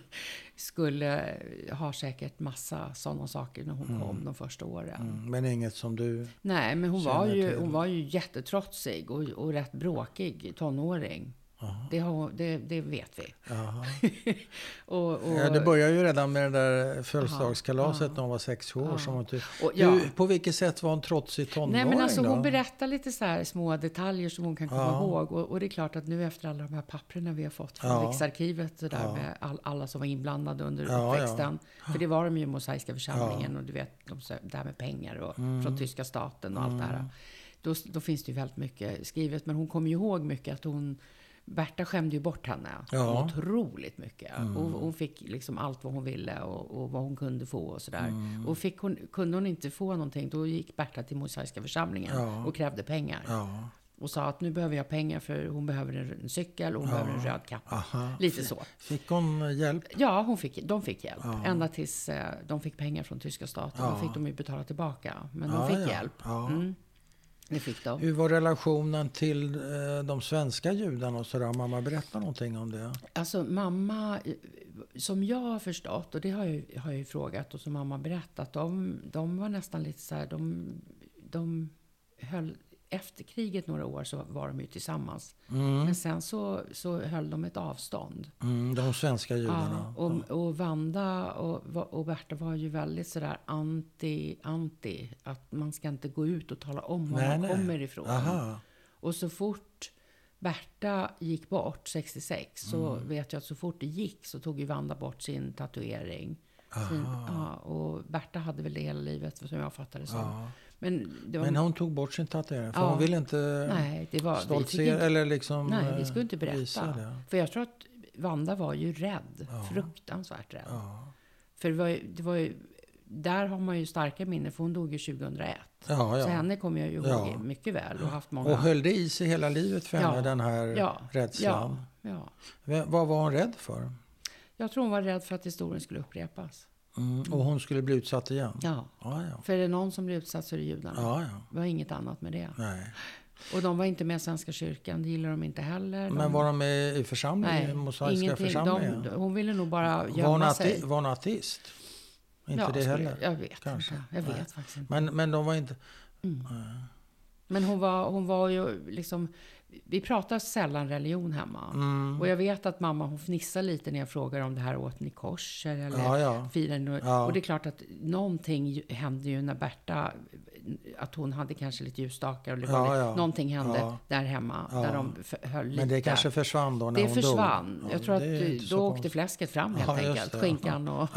skulle ha säkert massa sådana saker när hon kom de första åren. Mm, men inget som du... Nej, men hon var, ju, till. hon var ju jättetrotsig och, och rätt bråkig tonåring. Det, har, det, det vet vi. Och, och, Ja, det började ju redan med det där födelsedagskalaset Ja. när hon var sex år. Ja. Som hon ty- och, ja. Hur, på vilket sätt var hon trotsig tonåring Nej, men alltså, då? hon berättar lite så små detaljer som hon kan komma Ja. ihåg. Och, och det är klart att nu efter alla de här papperna vi har fått från Ja. Riksarkivet, så där, med all, alla som var inblandade under Ja, uppväxten. För det var de ju i Mosaiska församlingen och du vet, de, det här med pengar och Mm. från tyska staten och allt det här. Då, då finns det ju väldigt mycket skrivet. Men hon kommer ju ihåg mycket att hon Berta skämde ju bort henne Ja. otroligt mycket. Och hon fick liksom allt vad hon ville och, och vad hon kunde få och sådär. Mm. Och fick hon, kunde hon inte få någonting, då gick Berta till Mosaiska församlingen Ja. och krävde pengar. Ja, Och sa att nu behöver jag pengar för hon behöver en, cykel och hon behöver en röd kappa. aha. Lite så. Fick hon eh, hjälp? Ja, hon fick, de fick hjälp. Ända tills eh, de fick pengar från tyska staten. Då fick de ju betala tillbaka. Men de fick hjälp. Mm. Det fick de. Hur var relationen till eh, de svenska judarna och sådär? Mamma berätta någonting om det. Alltså mamma, som jag har förstått, och det har jag, har jag ju frågat och som mamma berättat, de, de var nästan lite så här, de, de höll, efter kriget några år så var de ju tillsammans. Mm. Men sen så, så höll de ett avstånd. Mm, de svenska judarna. Ja, och, och Vanda och, och Berta var ju väldigt sådär anti, anti. Att man ska inte gå ut och tala om var Nej, man nej. kommer ifrån. Aha. Och så fort Berta gick bort 66 så Mm. vet jag att så fort det gick så tog ju Vanda bort sin tatuering. Sin, ja, och Berta hade väl det hela livet som jag fattade det som. Ja. Men det var... Men hon tog bort sin tatuering för Ja. hon ville inte nej, det var... stoltsera inte, eller liksom nej, vi eh, skulle inte berätta. För jag tror att Vanda var ju rädd. Ja. Fruktansvärt rädd. För det var, ju, det var ju, där har man ju starka minnen, för hon dog ju 2001. Ja, Så ja. henne kommer jag ju ihåg Ja. mycket väl och haft många... Och höll det i sig hela livet för henne, den här rädslan? ja, Vad var hon rädd för? Jag tror hon var rädd för att historien skulle upprepas. Mm. Och hon skulle bli utsatt igen? Ja. Ja, ja. För är det någon som blir utsatt så är det judarna. ja, ja. Det var inget annat med det. Nej. Och de var inte med i Svenska kyrkan, det gillar de inte heller. Men var de med i församlingen? Nej, mosaiska ingenting. församlingen? De, hon ville nog bara var, hon gömma sig. var hon ateist? Inte Ja, det heller? Jag vet Kanske. inte. Jag Nej. vet faktiskt inte. Men, men de var inte... Men hon var, hon var ju liksom... Vi pratar sällan religion hemma. Mm. Och jag vet att mamma hon fnissar lite när jag frågar om det här åt ni korser eller Ja, ja. firar? Ja. Och det är klart att någonting hände ju när Berta, att hon hade kanske lite ljusstakar och var Ja, lite, ja. någonting hände där hemma där de höll lite. Men det kanske försvann då när det hon försvann. dog? Jag tror att då åkte fläsket fram helt enkelt. det. Skinkan och...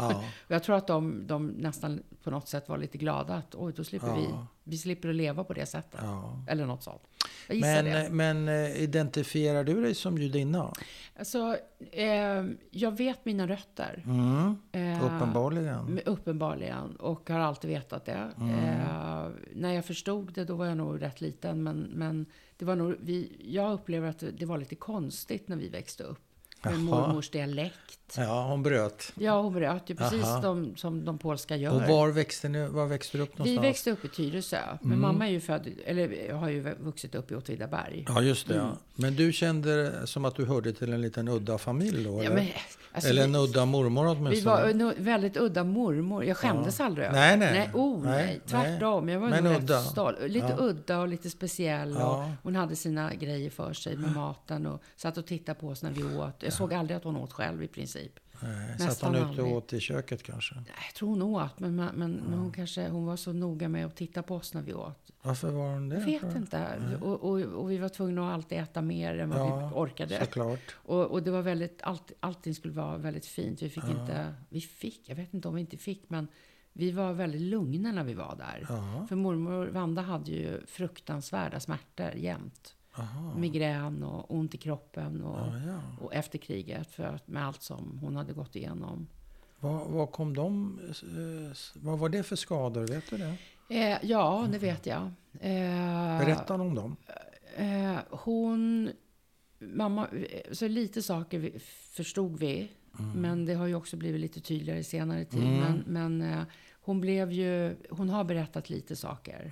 Och jag tror att de, de nästan på något sätt var lite glada att oj, då slipper vi, vi slipper att leva på det sättet. Eller något sånt. Jag gissar det. Men, men eh, identifierar du dig som judinna? Alltså, eh, jag vet mina rötter. Mm. Eh, Uppenbarligen. Uppenbarligen. Och har alltid vetat det. Mm. Eh, när jag förstod det, då var jag nog rätt liten. Men, men det var nog, vi, jag upplever att det var lite konstigt när vi växte upp. Med Jaha. mormors dialekt. Ja, hon bröt. Ja, hon bröt ju precis de, som de polska gör. Och var växte, ni, var växte du upp Vi någonstans? växte upp i Tyresö, men Mm. mamma är ju född, eller har ju vuxit upp i Åtvidaberg. Ja, just det. Mm. Ja. Men du kände som att du hörde till en liten udda familj då? Ja, eller? men, alltså, eller en vi, udda mormor vi åtminstone? var en väldigt udda mormor. Jag skämdes aldrig över Nej, nej. nej. Oh, nej. Nej, Tvärtom. Jag var Men nog udda. stolt. Lite Ja. udda och lite speciell. Ja. Och hon hade sina grejer för sig med maten och satt och tittade på oss när vi åt. Jag såg aldrig att hon åt själv i princip. Nej, satt hon ute och åt i köket kanske? Jag tror hon åt, men, men, men hon, kanske, hon var så noga med att titta på oss när vi åt. Varför var hon det? Jag vet för? inte. Och, och, och vi var tvungna att alltid äta mer än vad Ja, vi orkade. Såklart. Och, och det var väldigt, allt, allting skulle vara väldigt fint. Vi fick inte, vi fick, jag vet inte om vi inte fick, men vi var väldigt lugna när vi var där. Ja, För mormor Vanda hade ju fruktansvärda smärtor jämt. Aha. Migrän och ont i kroppen och, Ja, ja. och efter kriget för att, med allt som hon hade gått igenom. Vad, vad kom de... eh, Vad var det för skador? Vet du det? Eh, ja, det vet jag. Eh, Berätta om dem. Eh, hon... Mamma, så lite saker vi, förstod vi. Men det har ju också blivit lite tydligare senare tid. Mm. Men, men eh, hon blev ju... Hon har berättat lite saker.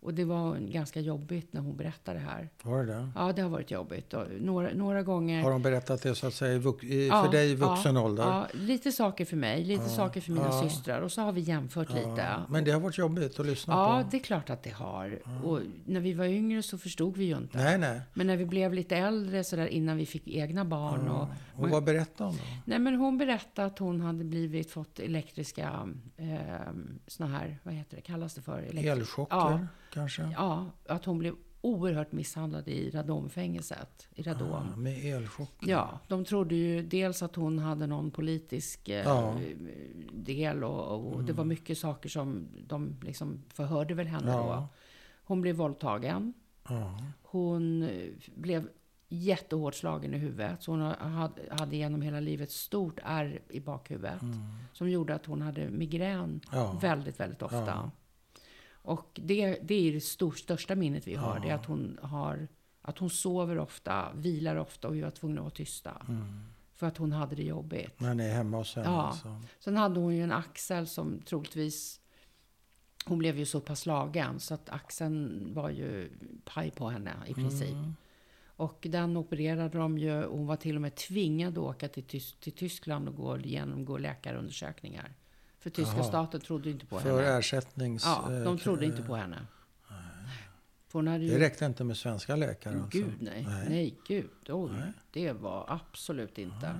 Och det var ganska jobbigt när hon berättade det här. Var det det? Ja, det har varit jobbigt. Och några, några gånger... Har de berättat det så att säga i, Ja, för dig i vuxen ja, ålder? Ja, lite saker för mig, lite Ja, saker för mina ja. systrar. Och så har vi jämfört lite. Ja, Men det har varit jobbigt att lyssna Ja, på? det är klart att det har. Och när vi var yngre så förstod vi ju inte. Nej, nej. Men när vi blev lite äldre, så där innan vi fick egna barn. Och, Och vad berättade hon då? nej, men hon berättade att hon hade blivit, fått elektriska, eh, såna här, vad heter det, kallas det för? Elektri- Elchocker Ja, kanske? ja, att hon blev oerhört misshandlad i radonfängelset. I radon. Ja, med elchock? Ja, de trodde ju dels att hon hade någon politisk eh, Ja. Mm. del och, och det var mycket saker som de liksom förhörde väl henne Ja. då. Hon blev våldtagen. Ja. Hon eh, blev jättehårt slagen i huvudet. Så hon hade, genom hela livet stort ärr i bakhuvudet. Som gjorde att hon hade migrän Mm. Väldigt, väldigt ofta. Ja. Och det, det är det stor, största minnet vi har. Det är att hon, har, att hon sover ofta, vilar ofta och vi var tvungna att vara tysta. Mm. För att hon hade det jobbigt. När ni är hemma hos henne Ja. alltså? Sen hade hon ju en axel som troligtvis... Hon blev ju så pass slagen så att axeln var ju paj på henne i princip. Mm. Och den opererade de ju. Hon var till och med tvingad att åka till, Tys- till Tyskland och gå, genomgå läkarundersökningar. För tyska Jaha. staten trodde inte på För henne. ersättnings... Ja, de eh, trodde inte på henne. För ju... Det räckte inte med svenska läkare alltså? Gud nej. Nej. Nej, gud. Oj, Nej. det var absolut inte.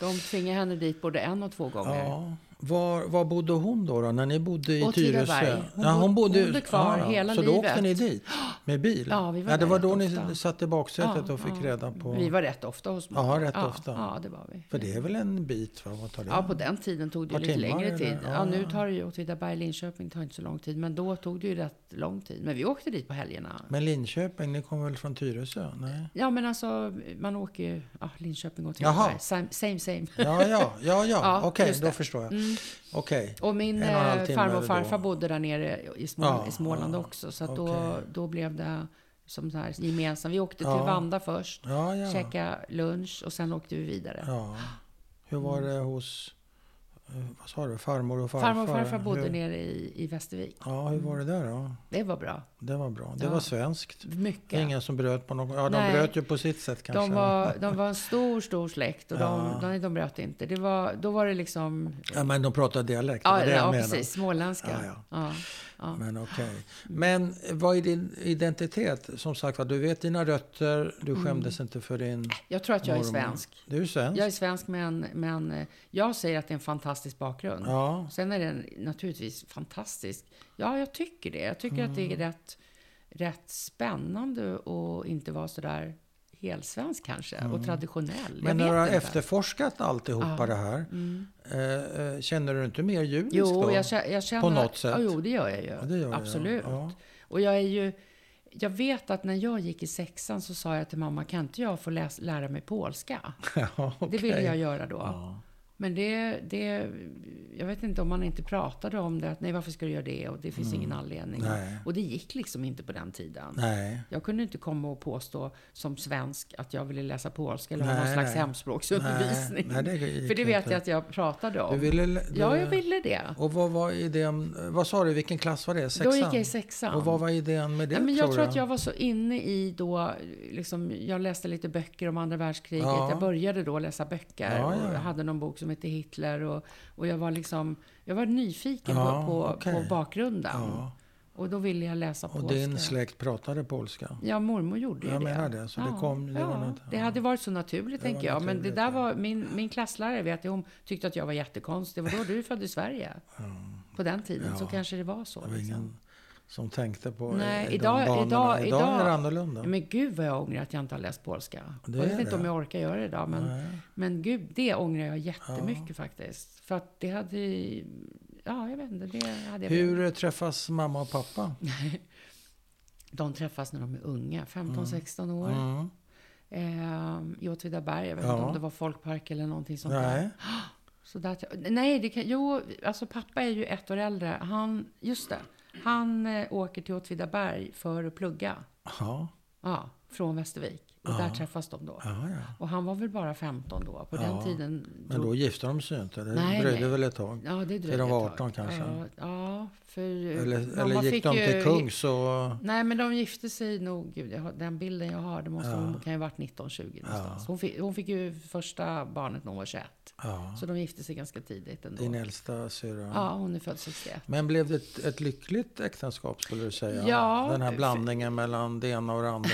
De tvingade henne dit både en och två gånger. Ja. Var, var bodde hon då, då när ni bodde i. Tyresö? Hon ja, bod- bodde kvar hela så då åkte livet. ni dit med bil? Ja, vi var ja, det var då ni ofta. satt i baksätet Ja, och fick ja. reda på... Vi var rätt ofta hos Ja, mormor. rätt ja, ofta. Ja, det var vi. För det är väl en bit? Va? Vad tar det? Ja, på den tiden tog det Par lite timmar, längre tid. Ja, Ja, nu ja. tar det ju Åtvidaberg, Linköping tar inte så lång tid. Men då tog det ju rätt lång tid. Men vi åkte dit på helgerna. Men Linköping, ni kom väl från Tyresö? Nej? Ja, men alltså man åker ju... Ja, Linköping och. Åtvidaberg. Same, same. same. Ja, ja, ja, ja. Ja, okej, just då förstår jag. Mm. Och min En och halv eh, farmor och då. farfar bodde där nere i, Smål, Ja, i Småland ja, också. Så att då, då blev det som så här gemensamt. Vi åkte till Ja. Vanda först, Ja, ja. käkade lunch och sen åkte vi vidare. ja. Hur var det hos, vad sa du, farmor och farfar? Farmor och farfar bodde hur, nere i, i Västervik. Ja, hur var det där då? Det var bra. Det var bra. Det Ja. var svenskt. Det Mycket. ingen som bröt på något. Ja, de Nej. bröt ju på sitt sätt kanske. De var, de var en stor, stor släkt och de, Ja. de, de bröt inte. Det var, då var det liksom... Ja, men de pratade dialekt. det Ja, var det jag ja precis. Småländska. Ja, ja. Ja. Men okej. Men vad är din identitet? Som sagt du vet dina rötter. Du Mm. skämdes inte för din Jag tror att jag är mormor. svensk. Du är svensk? Jag är svensk, men, men eh, jag säger att det är en fantastisk bakgrund. Ja. Sen är den naturligtvis fantastisk. Ja, jag tycker det. Jag tycker att det Mm. är rätt, rätt spännande att inte vara så där helsvensk kanske och traditionell. Mm. Men jag när du har inte. efterforskat alltihopa Ja. det här. Mm. Eh, eh, känner du inte mer judisk Jo, då? jag, jag känner... På något sätt? Ja, jo, det gör jag ju. Ja, det gör jag, Absolut. Ja. Och jag är ju... Jag vet att när jag gick i sexan så sa jag till mamma, kan inte jag få läs, lära mig polska? Ja, Det ville jag göra då. Men det, det, jag vet inte om man inte pratade om det. Att, nej, varför ska du göra det? Och det finns ingen anledning. Mm. Nej. Och det gick liksom inte på den tiden. Nej. Jag kunde inte komma och påstå som svensk att jag ville läsa polska eller ha Nej, någon slags nej. hemspråksundervisning. Nej, det För det vet inte. jag att jag pratade om. Du ville... Du, Ja, jag ville det. Och vad var idén? Vad sa du, vilken klass var det? Sexan? Då gick jag i sexan. Och vad var idén med det men jag tror du? att jag var så inne i då, liksom, jag läste lite böcker om andra världskriget. Ja. Jag började då läsa böcker Ja, och ja. jag hade någon bok som hette Hitler och, och jag var liksom, jag var nyfiken Ja, på, på, okej. på bakgrunden. Ja. Och då ville jag läsa Och polska. din släkt pratade polska? Ja, mormor gjorde ju Jag det. menar det, så det ja, kom- det ja, var något- det hade varit så naturligt, Det tänker jag. Men det naturligt, där var, min, min klasslärare vet jag, hon tyckte att jag var jättekonstig. Vadå, du är född i Sverige? På den tiden så kanske det var så. Det var liksom. ingen som tänkte på Nej, i idag- de banorna. idag- idag är det idag- annorlunda. Men gud vad jag ångrar att jag inte har läst polska. Det jag vet är inte det. om jag orkar göra det idag. Men, Nej. men gud, det ångrar jag jättemycket faktiskt. För att det hade... Ja, jag vet inte. Det hade jag Hur eh, träffas mamma och pappa? De träffas när de är unga, 15-16 år. Mm. Eh, I Åtvidaberg. Jag vet Ja. inte om det var folkpark eller någonting sånt där. Nej. Så där, nej, det kan, jo, alltså pappa är ju ett år äldre. Han, just det, han eh, åker till Åtvidaberg för att plugga. Ja. Ja, från Västervik. Och där träffas de då. Ja, ja. Och han var väl bara 15 då. På Ja, den tiden. Men då gifte de sig ju inte. Det Nej, dröjde nej. väl ett tag. Ja, det dröjde För de var ett tag. 18 kanske? Ja, ja för Eller, mamma eller gick de ju- till kungs och... Nej, men de gifte sig nog. Gud, jag den bilden jag har, det måste Ja. hon kan ju ha varit 19-20 någonstans. Hon, fick, hon fick ju första barnet när hon var 21. Ja. Så de gifte sig ganska tidigt ändå. Din äldsta syrra. Ja, hon är född 61. Men blev det ett, ett lyckligt äktenskap skulle du säga? Ja, Den här blandningen mellan det ena och det andra.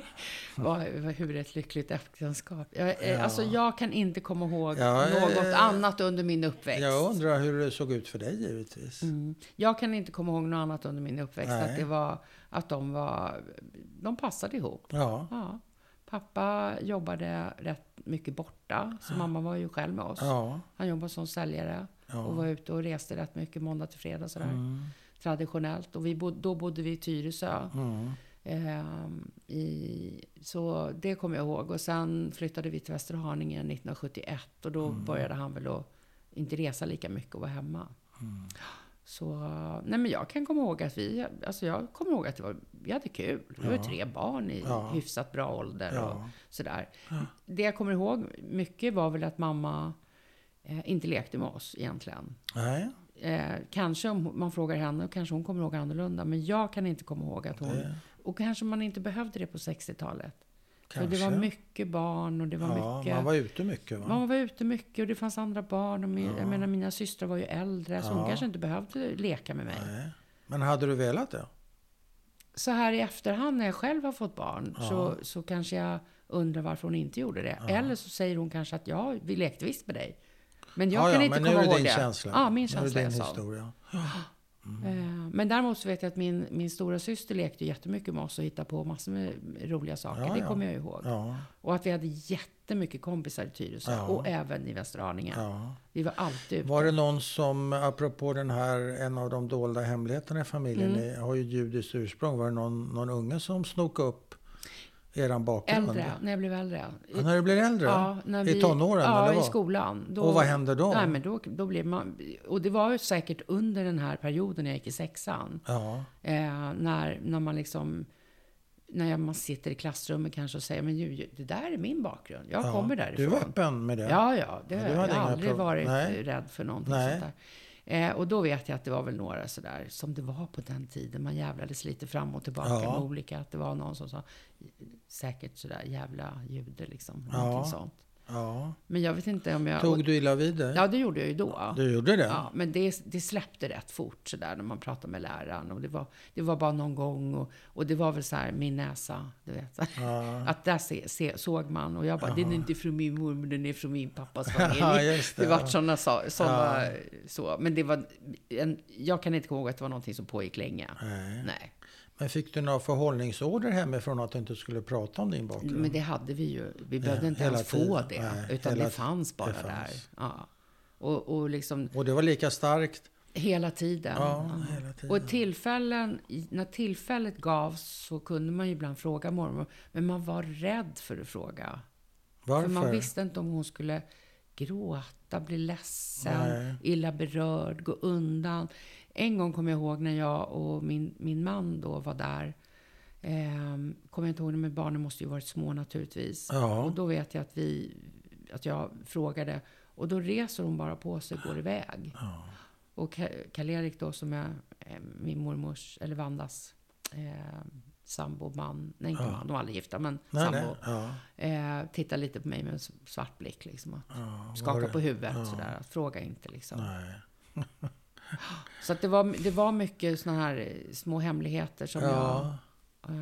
Vad, hur ett lyckligt äktenskap? Jag, eh, Ja. Alltså, jag kan inte komma ihåg Ja, något eh, annat under min uppväxt. Jag undrar hur det såg ut för dig givetvis. Mm. Jag kan inte komma ihåg något annat under min uppväxt. Nej. Att, det var, att de var... De passade ihop. Ja. Ja. Pappa jobbade rätt mycket borta, så mamma var ju själv med oss. Han jobbade som säljare Ja. och var ute och reste rätt mycket måndag till fredag sådär. Mm. Traditionellt. Och vi bod, då bodde vi i Tyresö. Mm. Ehm, i, så det kommer jag ihåg. Och sen flyttade vi till Västerhaninge 1971 och då Mm. började han väl att inte resa lika mycket och vara hemma. Mm. Så, nej men jag kan komma ihåg att vi, alltså jag kommer ihåg att det var, vi hade kul. Vi var Ja. tre barn i Ja. hyfsat bra ålder och Ja. sådär. Det jag kommer ihåg mycket var väl att mamma eh, inte lekte med oss egentligen. Nej. Eh, kanske om man frågar henne, kanske hon kommer ihåg annorlunda. Men jag kan inte komma ihåg att hon... Det- Och kanske man inte behövde det på 60-talet. För det var mycket barn och det var ja, mycket... man var ute mycket va? Man var ute mycket och det fanns andra barn. Och min, Ja. Jag menar, mina systrar var ju äldre, så Ja. hon kanske inte behövde leka med mig. Nej. Men hade du velat det? Så här i efterhand när jag själv har fått barn, Ja. så, så kanske jag undrar varför hon inte gjorde det. Ja. Eller så säger hon kanske att ja, vi lekte visst med dig. Men jag ja, kan ja, inte men nu komma är det ihåg din det. känsla. Ja, min Nu känsla är är det din historia. Eh, Men däremot så vet jag att min, min stora syster lekte jättemycket med oss och hittade på massor med roliga saker. Ja, det ja. kommer jag ihåg. Ja, Och att vi hade jättemycket kompisar i Tyresö och även i Västerhaninge. Vi var alltid ute. Var det någon som, apropå den här, en av de dolda hemligheterna i familjen, Mm. har ju judiskt ursprung. Var det någon, någon unge som snokade upp eran bakgrund? Äldre, när jag blev äldre. Ja, när du blev äldre? Ja, när I tonåren, Ja, eller i vad? skolan. Då, Och vad hände då? Nej, men då, då blev man, och det var ju säkert under den här perioden när jag gick i sexan. Ja, Eh, när, när man liksom... När man sitter i klassrummet kanske och säger men ju, det där är min bakgrund. Jag ja. kommer därifrån. Du var öppen med det? Ja, ja. Det, Ja, du jag har aldrig problem. varit Nej. rädd för någonting Nej. sånt där. Eh, och då vet jag att det var väl några sådär, som det var på den tiden. Man jävlades lite fram och tillbaka Ja. med olika. Att det var någon som sa, säkert sådär jävla jude liksom. Ja. Någonting sånt. Ja. Men jag vet inte om jag... Tog du illa vid dig? Ja, det gjorde jag ju då. Du gjorde det? Ja, men det, det släppte rätt fort sådär när man pratade med läraren. Och det var, det var bara någon gång och, och det var väl så här min näsa, du vet. Ja. Att där se, se, såg man och jag bara, den är inte från min mormor, den är från min pappas familj. Ja, det. det vart sådana såna, Ja. så. Men det var, en, jag kan inte komma ihåg att det var någonting som pågick länge. Nej. Nej. Men fick du några förhållningsorder hemifrån att du inte skulle prata om din bakgrund? Men det hade vi ju. Vi behövde inte hela ens få tiden. det. Nej, utan hela det fanns bara det fanns. där. Ja. Och, och liksom Och det var lika starkt? hela tiden. Ja, Ja. hela tiden. Och tillfällen, när tillfället gavs så kunde man ju ibland fråga mormor. Men man var rädd för att fråga. Varför? För man visste inte om hon skulle gråta, bli ledsen, Nej. illa berörd, gå undan. En gång kommer jag ihåg när jag och min, min man då var där. Eh, kommer jag inte ihåg, men barnen måste ju varit små naturligtvis. Ja. Och då vet jag att, vi, att jag frågade. Och då reser hon bara på sig och går iväg. Ja. Och Ka- Karl-Erik då som är eh, min mormors, eller Vandas eh, sambo, man. Nej, inte Ja. man, de var aldrig gifta, men Nej, sambo. nej. Ja. Eh, tittar lite på mig med en svart blick liksom. Och Ja, det- på huvudet sådär. Fråga inte liksom. Så att det, var, det var mycket såna här eh, små hemligheter som jag... Ja. eh,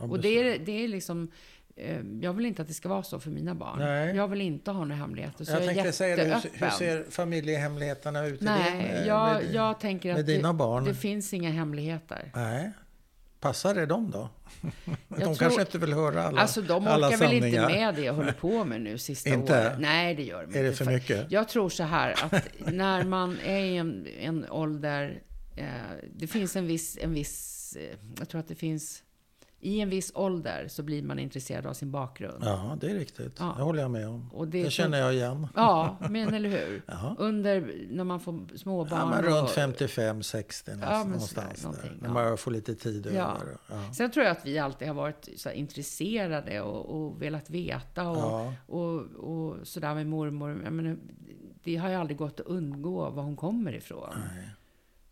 Ja, och det är, det är liksom... eh, jag vill inte att det ska vara så för mina barn. Nej. Jag vill inte ha några hemligheter. Så Jag jag, är tänkte säga det, hur, hur ser familjehemligheterna ut Nej, din, jag, med, jag tänker att dina det, barn? det finns inga hemligheter. Nej. Passar det dem då? De tror- kanske inte vill höra alla Alltså de alla orkar väl inte med det jag håller på med nu sista Inte? året. Nej, det gör de Är det för mycket? Jag tror så här att när man är i en, en ålder, eh, det finns en viss, en viss, eh, jag tror att det finns, i en viss ålder så blir man intresserad av sin bakgrund. Ja, det är riktigt. Ja. Det håller jag med om. Och det det, känner jag igen. Ja, men eller hur? Ja. Under, när man får småbarn. Ja, men runt och- 55-60 Ja, någonstans. sådär, där. någonting, När ja. man får lite tid Ja. över. Ja. Sen tror jag att vi alltid har varit så intresserade och, och velat veta och, Ja. och, och sådär med mormor. Jag menar, det har ju aldrig gått att undgå var hon kommer ifrån. Nej.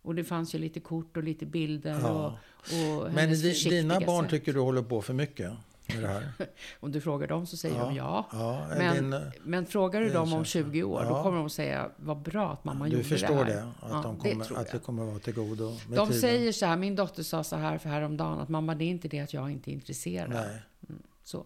Och det fanns ju lite kort och lite bilder Ja. och, och Men dina barn sätt. tycker du håller på för mycket det? Om du frågar dem så säger de ja. ja Men, din, men frågar du det dem om känns så. 20 år, då Ja. kommer de säga vad bra att mamma du gjorde förstår det det? här. Att, Ja, de det kommer, tror att det kommer vara till godo De tiden? säger så här, min dotter sa så här för häromdagen, att mamma det är inte det att jag inte är intresserad. Nej, Så.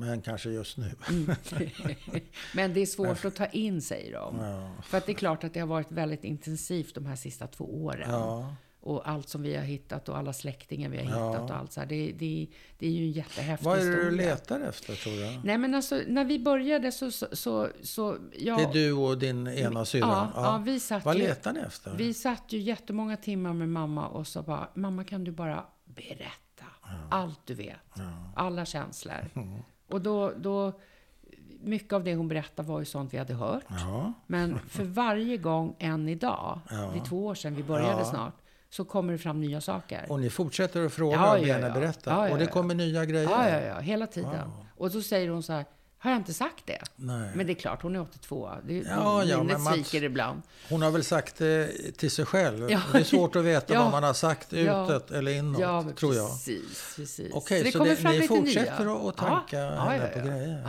Men kanske just nu. Mm. Men det är svårt att ta in, säger de. Ja. För att det är klart att det har varit väldigt intensivt de här sista två åren. Ja. Och allt som vi har hittat och alla släktingar vi har Ja. hittat och allt så här. Det, det, det är ju en jättehäftig Vad är det du historia. letar efter tror jag? Nej men alltså, när vi började så... så, så, så ja, Det är du och din ena syrra? ja, ja, vi satt Vad ju, letar ni efter? Vi satt ju jättemånga timmar med mamma och sa bara, mamma kan du bara berätta allt du vet. Alla känslor. Och då, då, mycket av det hon berättade var ju sånt vi hade hört. Ja, Men för varje gång än idag, Ja. det är två år sedan vi började Ja. snart, så kommer det fram nya saker. och ni fortsätter att fråga Ja, och ja, ja. berätta? Ja, och det kommer nya grejer? Ja, ja, ja, hela tiden. Och så säger hon så här, har jag inte sagt det? Nej. Men det är klart, hon är 82. Det, Ja, ja, minnet men Mats- sviker ibland. Hon har väl sagt det till sig själv? Ja. Det är svårt att veta Ja. vad man har sagt utåt eller inåt, Ja, tror jag. precis, precis. Okej, så, det, fram ni lite fortsätter nya. att tanka Ja, henne på grejer?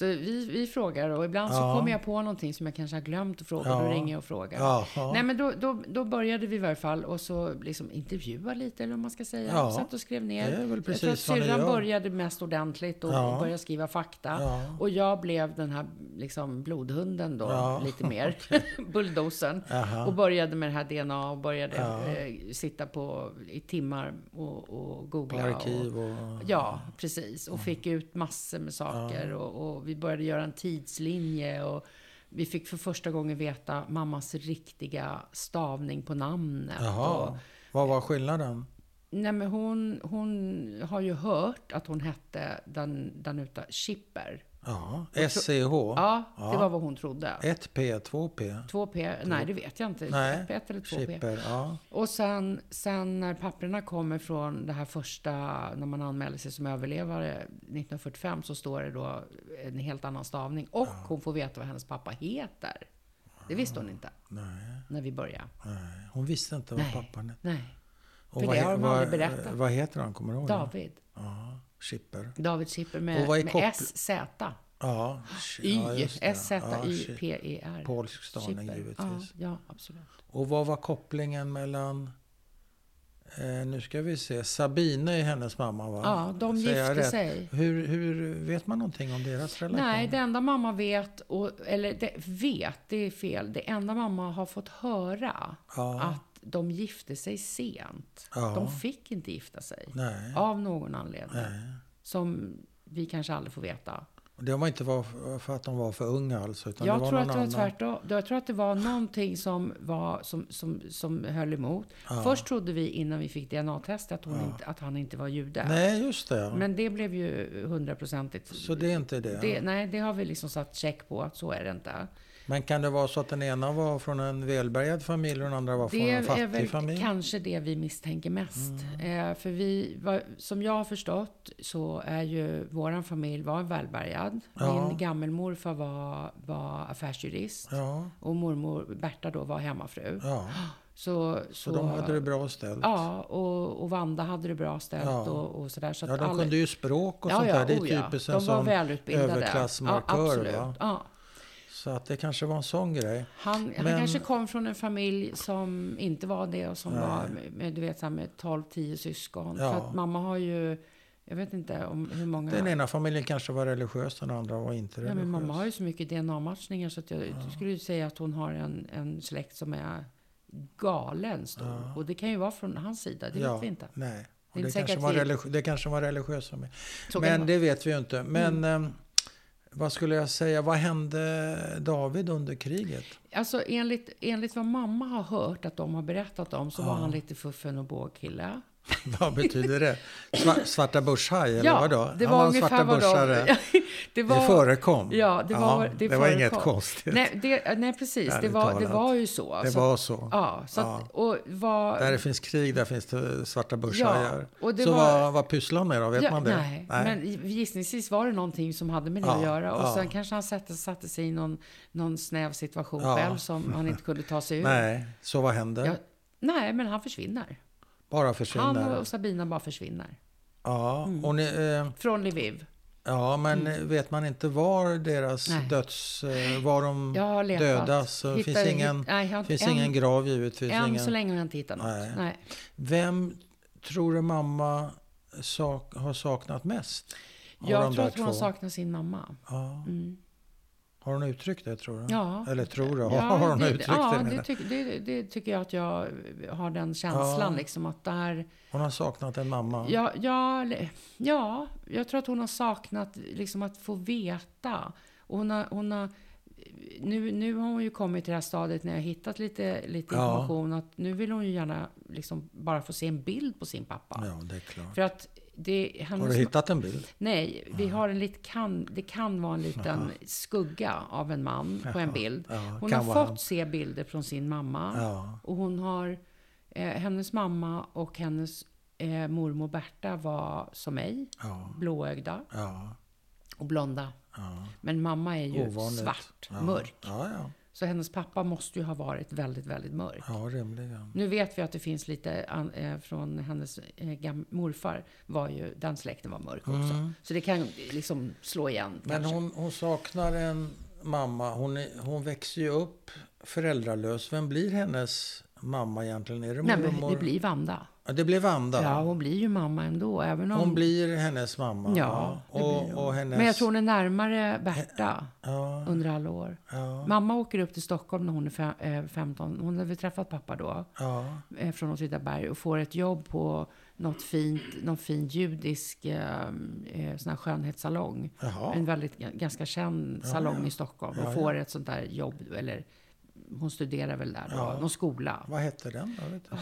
Ja, ja. Så vi, vi frågar och ibland så Ja. kommer jag på någonting som jag kanske har glömt att fråga. Ja. Då ringer jag och frågar. Jaha. Nej men då, då, då började vi i varje fall och så liksom intervjua lite eller vad man ska säga. Ja. Satt och skrev ner. Det är väl jag tror att precis vad ni syrran började mest ordentligt och, Ja. och började skriva fakta. Ja. Och jag blev den här liksom blodhunden då, Ja. lite mer. Bulldozern. Jaha. Och började med det här DNA och började Ja. eh, sitta på i timmar och, och googla. arkiv och, och... Ja, precis. Och fick ut massor med saker. Och, och vi började göra en tidslinje. Och vi fick för första gången veta mammas riktiga stavning på namnet. Och, Jaha. Vad var skillnaden? nej, men hon, hon har ju hört att hon hette Dan, Danuta Schipper. Ja, SCH? Ja, det Ja. var vad hon trodde. 1P, 2P? 2P? Nej, det vet jag inte. Nej, 1P eller 2P? Chipper, ja. Och sen, sen när papperna kommer från det här första, när man anmäler sig som överlevare 1945, så står det då en helt annan stavning. Och hon får veta vad hennes pappa heter. Det visste hon inte Nej, när vi började. nej. Hon visste inte vad Nej. pappan hette. Nej. Och För vad det har de aldrig berättat. Vad heter han? Kommer du ihåg? David. Ja, Chipper. David Schipper med, med SZ. Ja, Y. ja. S-Z-I-P-E-R. Polsk stavning Schipper. givetvis. Ja, ja, absolut. Och vad var kopplingen mellan... Eh, nu ska vi se. Sabine är hennes mamma va? Ja, de Säger gifte sig. Hur, hur vet man någonting om deras relation? Nej, det enda mamma vet, och, eller det, vet, det är fel. Det enda mamma har fått höra, Ja. att de gifte sig sent. Ja. De fick inte gifta sig. Nej. Av någon anledning. Nej. Som vi kanske aldrig får veta. Det var inte var- för att de var för unga alltså? Utan Jag det var tror att det var tvärtom. Jag tror att det var någonting som, var, som, som, som höll emot. Ja. Först trodde vi innan vi fick DNA-test att, inte, att han inte var jude. Nej, just det. Men det blev ju hundraprocentigt. Så det är inte det? Det, nej, det har vi liksom satt check på att så är det inte. Men kan det vara så att den ena var från en välbärgad familj och den andra var från Det en är fattig väl familj? Mm. kanske det vi misstänker mest. Eh, för vi, som jag har förstått så är ju våran familj var välbärgad. Ja. Min gammelmorfar var, var affärsjurist. Ja, Och mormor Berta då var hemmafru. ja. Så, Så de hade det bra ställt? Ja, och, och Vanda hade det bra ställt Ja. och, och sådär. Så Ja, de alla- kunde ju språk och Ja, sånt ja, där. Det är oh ja. typiskt en De sån överklassmarkör. Ja, absolut. va? Ja. Så att det kanske var en sån grej. Han, han Men- kanske kom från en familj som inte var det och som Nej. var med, du vet, med 12-10 syskon. Ja. För att mamma har ju, jag vet inte om hur många... Den ena familjen kanske var religiös, den andra var inte ja, religiös. men mamma har ju så mycket DNA-matchningar så att jag skulle ju säga att hon har en, en släkt som är galen stor. Ja. Och det kan ju vara från hans sida, det ja, vet vi inte. Nej. Och Det det, kanske var det kanske var religiösa med. Så det Men vara. det vet vi ju inte. Men eh, vad skulle jag säga, vad hände David under kriget? Alltså enligt, enligt vad mamma har hört att de har berättat om så var Ja. han lite fuffen och bågkille. vad betyder det? Sva- svarta börshaj eller vadå? det var en ungefär svarta vad de... det, var, Det förekom. Ja, det var, det det var inget konstigt. Nej, det, nej precis. Det var, det var ju så. det var så. Ja, så Ja. Att, och vad... Där det finns krig, där finns det svarta börshajar. det så var- vad, vad pysslar han med då? Vet ja, man det? Nej, men gissningsvis var det någonting som hade med det Ja, att göra. Och ja. sen kanske han satte, satte sig i någon, någon snäv situation Ja. själv som han inte kunde ta sig ur. Nej, så vad händer? Ja, nej, men han försvinner. Bara försvinner? Han och Sabina bara försvinner. Ja, Mm. och ni, eh, Från Lviv. ja, men vet man inte var deras Mm. Nej. döds... Eh, var de dödas? Så Hittar- finns ingen, nej, jag har inte- finns än- ingen grav givetvis. Än ingen, så länge har jag inte hittat något. Nej. Nej. Vem tror du mamma sak, har saknat mest? Jag tror att hon två? saknar sin mamma. Ja. Mm. Har hon uttryckt det tror du? Ja. Eller tror du? Ja, har hon det, uttryckt ja, det? det, menar? tyck, det, det tycker jag att jag har den känslan. Ja. Liksom, att där, Hon har saknat en mamma? ja, ja, ja, jag tror att hon har saknat liksom, att få veta. Och hon har, hon har, nu, nu har hon ju kommit till det här stadiet när jag har hittat lite, lite Ja. information. Att nu vill hon ju gärna liksom, bara få se en bild på sin pappa. Ja, det är klart. För att det, Har du hittat en bild? Nej, vi har en lit, kan, det kan vara en liten skugga av en man på en bild. Ja, Hon har fått han. se bilder från sin mamma. Ja. Och hon har, eh, hennes mamma och hennes eh, mormor Berta var som mig, Ja, blåögda ja, och blonda. ja. Men mamma är ju Ovanligt. svart, ja. mörk. Så hennes pappa måste ju ha varit väldigt, väldigt mörk. Ja, rimligen. Nu vet vi att det finns lite an, eh, från hennes eh, morfar, var ju, den släkten var mörk också. Så det kan liksom slå igen Mm. Men kanske. hon, hon saknar en mamma. Hon, är, hon växer ju upp föräldralös. Vem blir hennes mamma egentligen? Är det Nej, men det blir Vanda. Ja, det blir Vanda. Ja, hon blir ju mamma ändå. Även om... Hon blir hennes mamma. Ja, det och, och hennes... Men jag tror hon är närmare Berta Ja, under alla år. ja, Mamma åker upp till Stockholm när hon är fe- eh, 15. Hon har väl träffat pappa då, ja, eh, från Åtvidaberg och får ett jobb på något fint, någon fin judisk eh, eh, sån här skönhetssalong. Jaha. En väldigt ganska känd Ja, salong ja. i Stockholm. Ja, och får ett sånt där jobb, eller hon studerar väl där då, Ja. någon skola. Vad hette den då? Vet?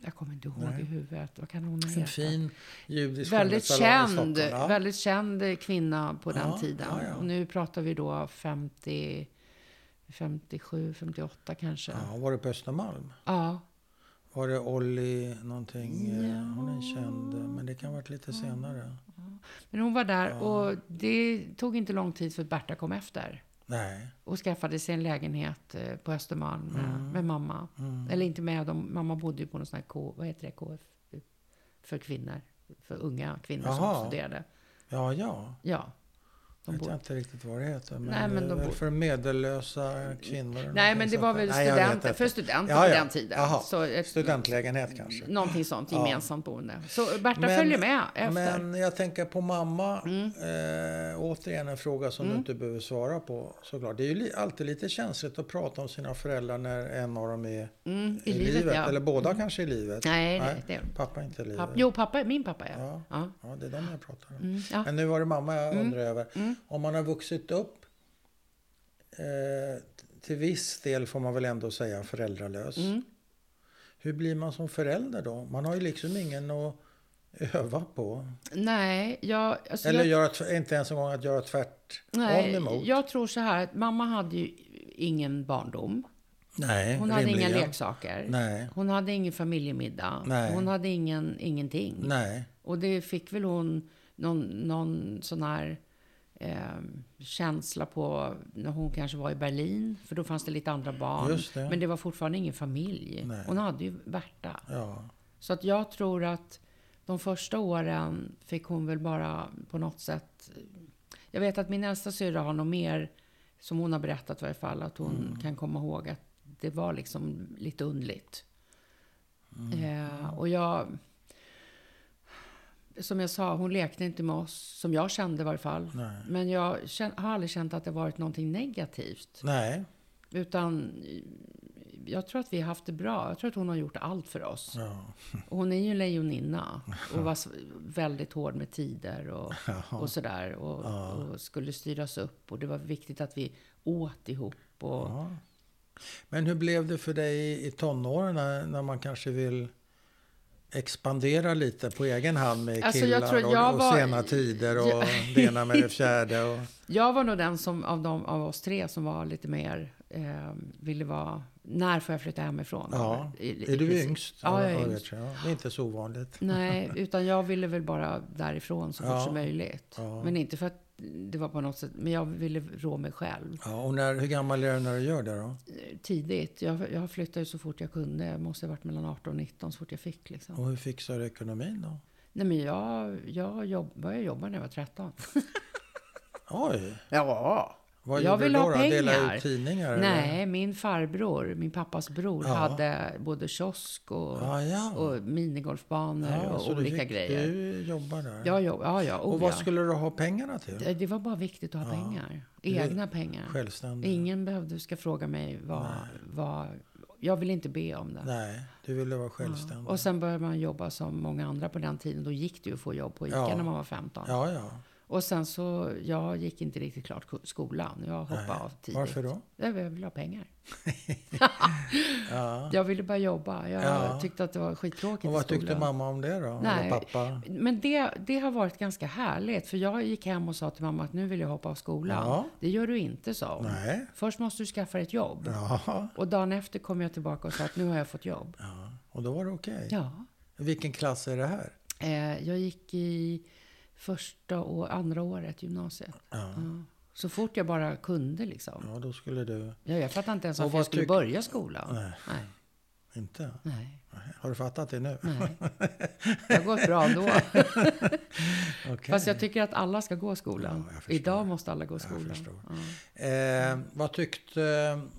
Jag kommer inte ihåg Nej. i huvudet. Vad kan hon ha En fin judisk Väldigt känd. Ja. väldigt känd kvinna på den Ja, tiden. ja, ja. Och nu pratar vi då 50, 57, 58 kanske. Ja. Ja, var det på Östermalm? Var det Olli någonting? Ja. Hon är känd, men det kan ha varit lite senare. Men hon var där Ja. och det tog inte lång tid för Berta kom efter. Nej. Och skaffade sig en lägenhet eh, på Östermalm med, med mamma. Mm. Eller inte med dem, mamma bodde ju på någon sån här K, vad heter det, KF? För kvinnor. För unga kvinnor Jaha. som studerade. Ja, ja. Ja. De Jag vet inte riktigt vad det heter. Men, Nej, men de bor- för medellösa kvinnor. Nej, men det var väl Nej, för studenter Ja, på ja. den tiden. Så ett, Studentlägenhet kanske. Någonting sånt, Ja. gemensamt boende. Så Berta Men- följer med efter. Mm. Men jag tänker på mamma. Eh, återigen en fråga som du inte behöver svara på såklart. Det är ju li- alltid lite känsligt att prata om sina föräldrar när en av dem är mm, i, I livet, ja. Mm. Eller båda kanske i livet. Nej, Nej. det, Pappa är inte i livet. pappa, Jo, pappa, min pappa är. Ja. Ja. Ja, det är de jag pratar om. Mm, ja. Men nu var det mamma jag undrar över. Mm. Om man har vuxit upp eh, till viss del får man väl ändå säga föräldralös. Mm. Hur blir man som förälder då? Man har ju liksom ingen att öva på. Nej, jag... Alltså Eller jag, göra, inte ens en gång att göra tvärt nej, emot. jag tror så här att mamma hade ju ingen barndom. Nej, Hon hade inga rimligen. leksaker. Nej, Hon hade ingen familjemiddag. Nej. Hon hade ingen, ingenting. nej. Och det fick väl hon någon, någon sån här eh, känsla på när hon kanske var i Berlin. För då fanns det lite andra barn. Det. Men det var fortfarande ingen familj. Nej. Hon hade ju Berta. Ja, Så att jag tror att de första åren fick hon väl bara på något sätt... Jag vet att min äldsta syrra har nog mer, som hon har berättat i varje fall, att hon Mm. kan komma ihåg att det var liksom lite underligt. Mm. Eh, och jag... Som jag sa, hon lekte inte med oss, som jag kände i varje fall. nej. Men jag kän- har aldrig känt att det varit någonting negativt. Nej, Utan jag tror att vi har haft det bra. Jag tror att hon har gjort allt för oss. ja. Hon är ju lejoninna och var väldigt hård med tider och, och sådär. Och, och skulle styras upp och det var viktigt att vi åt ihop. Och, ja. Men hur blev det för dig i tonåren när, när man kanske vill expandera lite på egen hand med Alltså, killar jag och, jag och var- sena tider och Ja. det ena med det fjärde? Och, Jag var nog den som, av, de, av oss tre som var lite mer, eh, ville vara, när får jag flytta hemifrån? ja. I- i Är du princip. yngst? Ja, jag är yngst. jag. Det är inte så ovanligt. Nej, utan jag ville väl bara därifrån så fort Ja. som möjligt. Ja. Men inte för att det var på något sätt, men jag ville rå mig själv. Ja, och när, hur gammal är du när du gör det då? Tidigt. Jag, jag flyttade så fort jag kunde. Jag måste ha varit mellan 18 och 19 så fort jag fick. Liksom. Och hur fixar du ekonomin då? Nej, men jag, jag jobb, började jobba när jag var 13. Oj! Ja. Vad Jag vill du ha då? Dela pengar. ut tidningar? eller? Nej, min farbror, min pappas bror, Ja. hade både kiosk och, Ja, ja. och minigolfbanor ja, och olika fick, grejer. Du jobbar där? Ja, ja, ja, ja, oh, och vad ja. skulle du ha pengarna till? Det, det var bara viktigt att ha Ja. pengar. Det- Egna pengar. Självständig? Ingen behövde ska fråga mig vad, vad... Jag vill inte be om det. Nej, du ville vara Ja. självständig. Och sen började man jobba som många andra på den tiden. Då gick det ju att få jobb på ICA Ja. när man var 15. Ja, ja. Och sen så, jag gick inte riktigt klart ko- skolan. Jag hoppade Nej. av tidigt. Varför då? Jag ville ha pengar. Ja. Jag ville bara jobba. Jag Ja. tyckte att det var skittråkigt Och vad tyckte mamma om det då? Nej. Eller pappa? Men det, det har varit ganska härligt. För jag gick hem och sa till mamma att nu vill jag hoppa av skolan. Ja. Det gör du inte, sa hon. Nej. Först måste du skaffa ett jobb. Ja. Och dagen efter kom jag tillbaka och sa att nu har jag fått jobb. ja. Och då var det okej? Ja. Vilken klass är det här? Eh, jag gick i första och andra året gymnasiet. Ja. Så fort jag bara kunde liksom. Ja, då skulle du... Ja, jag fattade inte ens varför jag skulle tyck- börja skolan. Nej. Nej. Inte? Nej. Har du fattat det nu? Nej. Det har gått bra ändå. Okej. Fast jag tycker att alla ska gå skolan. Ja. Idag måste alla gå skolan. Ja. Eh, vad tyckte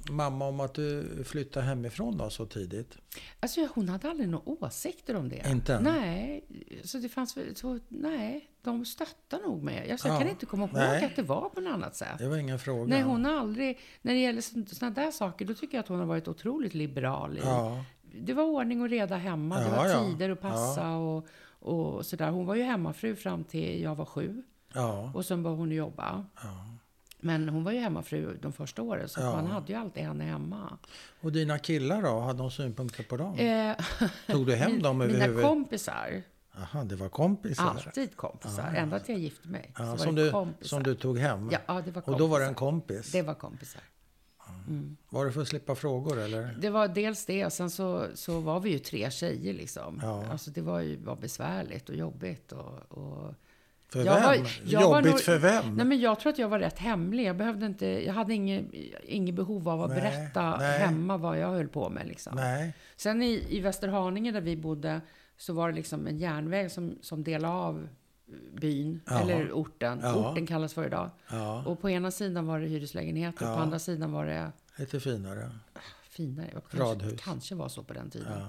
mamma om att du flyttade hemifrån då så tidigt? Alltså, hon hade aldrig några åsikter om det. Inte? Nej. Så det fanns så, nej, de stöttar nog mig. Alltså, jag Ja. kan inte komma ihåg Nej. att det var på något annat sätt. Det var ingen fråga. Nej, hon har aldrig... När det gäller sådana där saker, då tycker jag att hon har varit otroligt liberal. I. Ja, Det var ordning och reda hemma. det Ja, var ja. tider att passa och, och sådär. Hon var ju hemmafru fram till jag var sju. ja, Och sen började hon jobba. ja. Men hon var ju hemmafru de första åren, så Ja. man hade ju alltid henne hemma. Och dina killar då? Hade de synpunkter på dem? Eh, Tog du hem dem Mina överhuvudtaget? kompisar, Jaha, det var kompisar? alltid kompisar. Ända till jag gifte mig. Ja, så som, det du, kompisar. som du tog hem? Ja, ja, det var kompisar. Och då var det en kompis? Det var kompisar. Var det för att slippa frågor eller? Det var dels det, och sen så, så var vi ju tre tjejer liksom. Ja. Alltså det var ju var besvärligt och jobbigt och... och För Jag vem? var- jag var Jobbigt nog- för vem? Nej, men jag tror att jag var rätt hemlig. Jag, behövde inte, jag hade inget, inget behov av att Nej, berätta nej. hemma vad jag höll på med. Liksom. Nej, Sen i, i Västerhaninge där vi bodde så var det liksom en järnväg som, som delade av byn, Ja. eller orten. Ja. Orten kallas för idag. ja, Och på ena sidan var det hyreslägenheter och Ja. på andra sidan var det lite finare. finare. Och Radhus. Kanske, kanske var så på den tiden.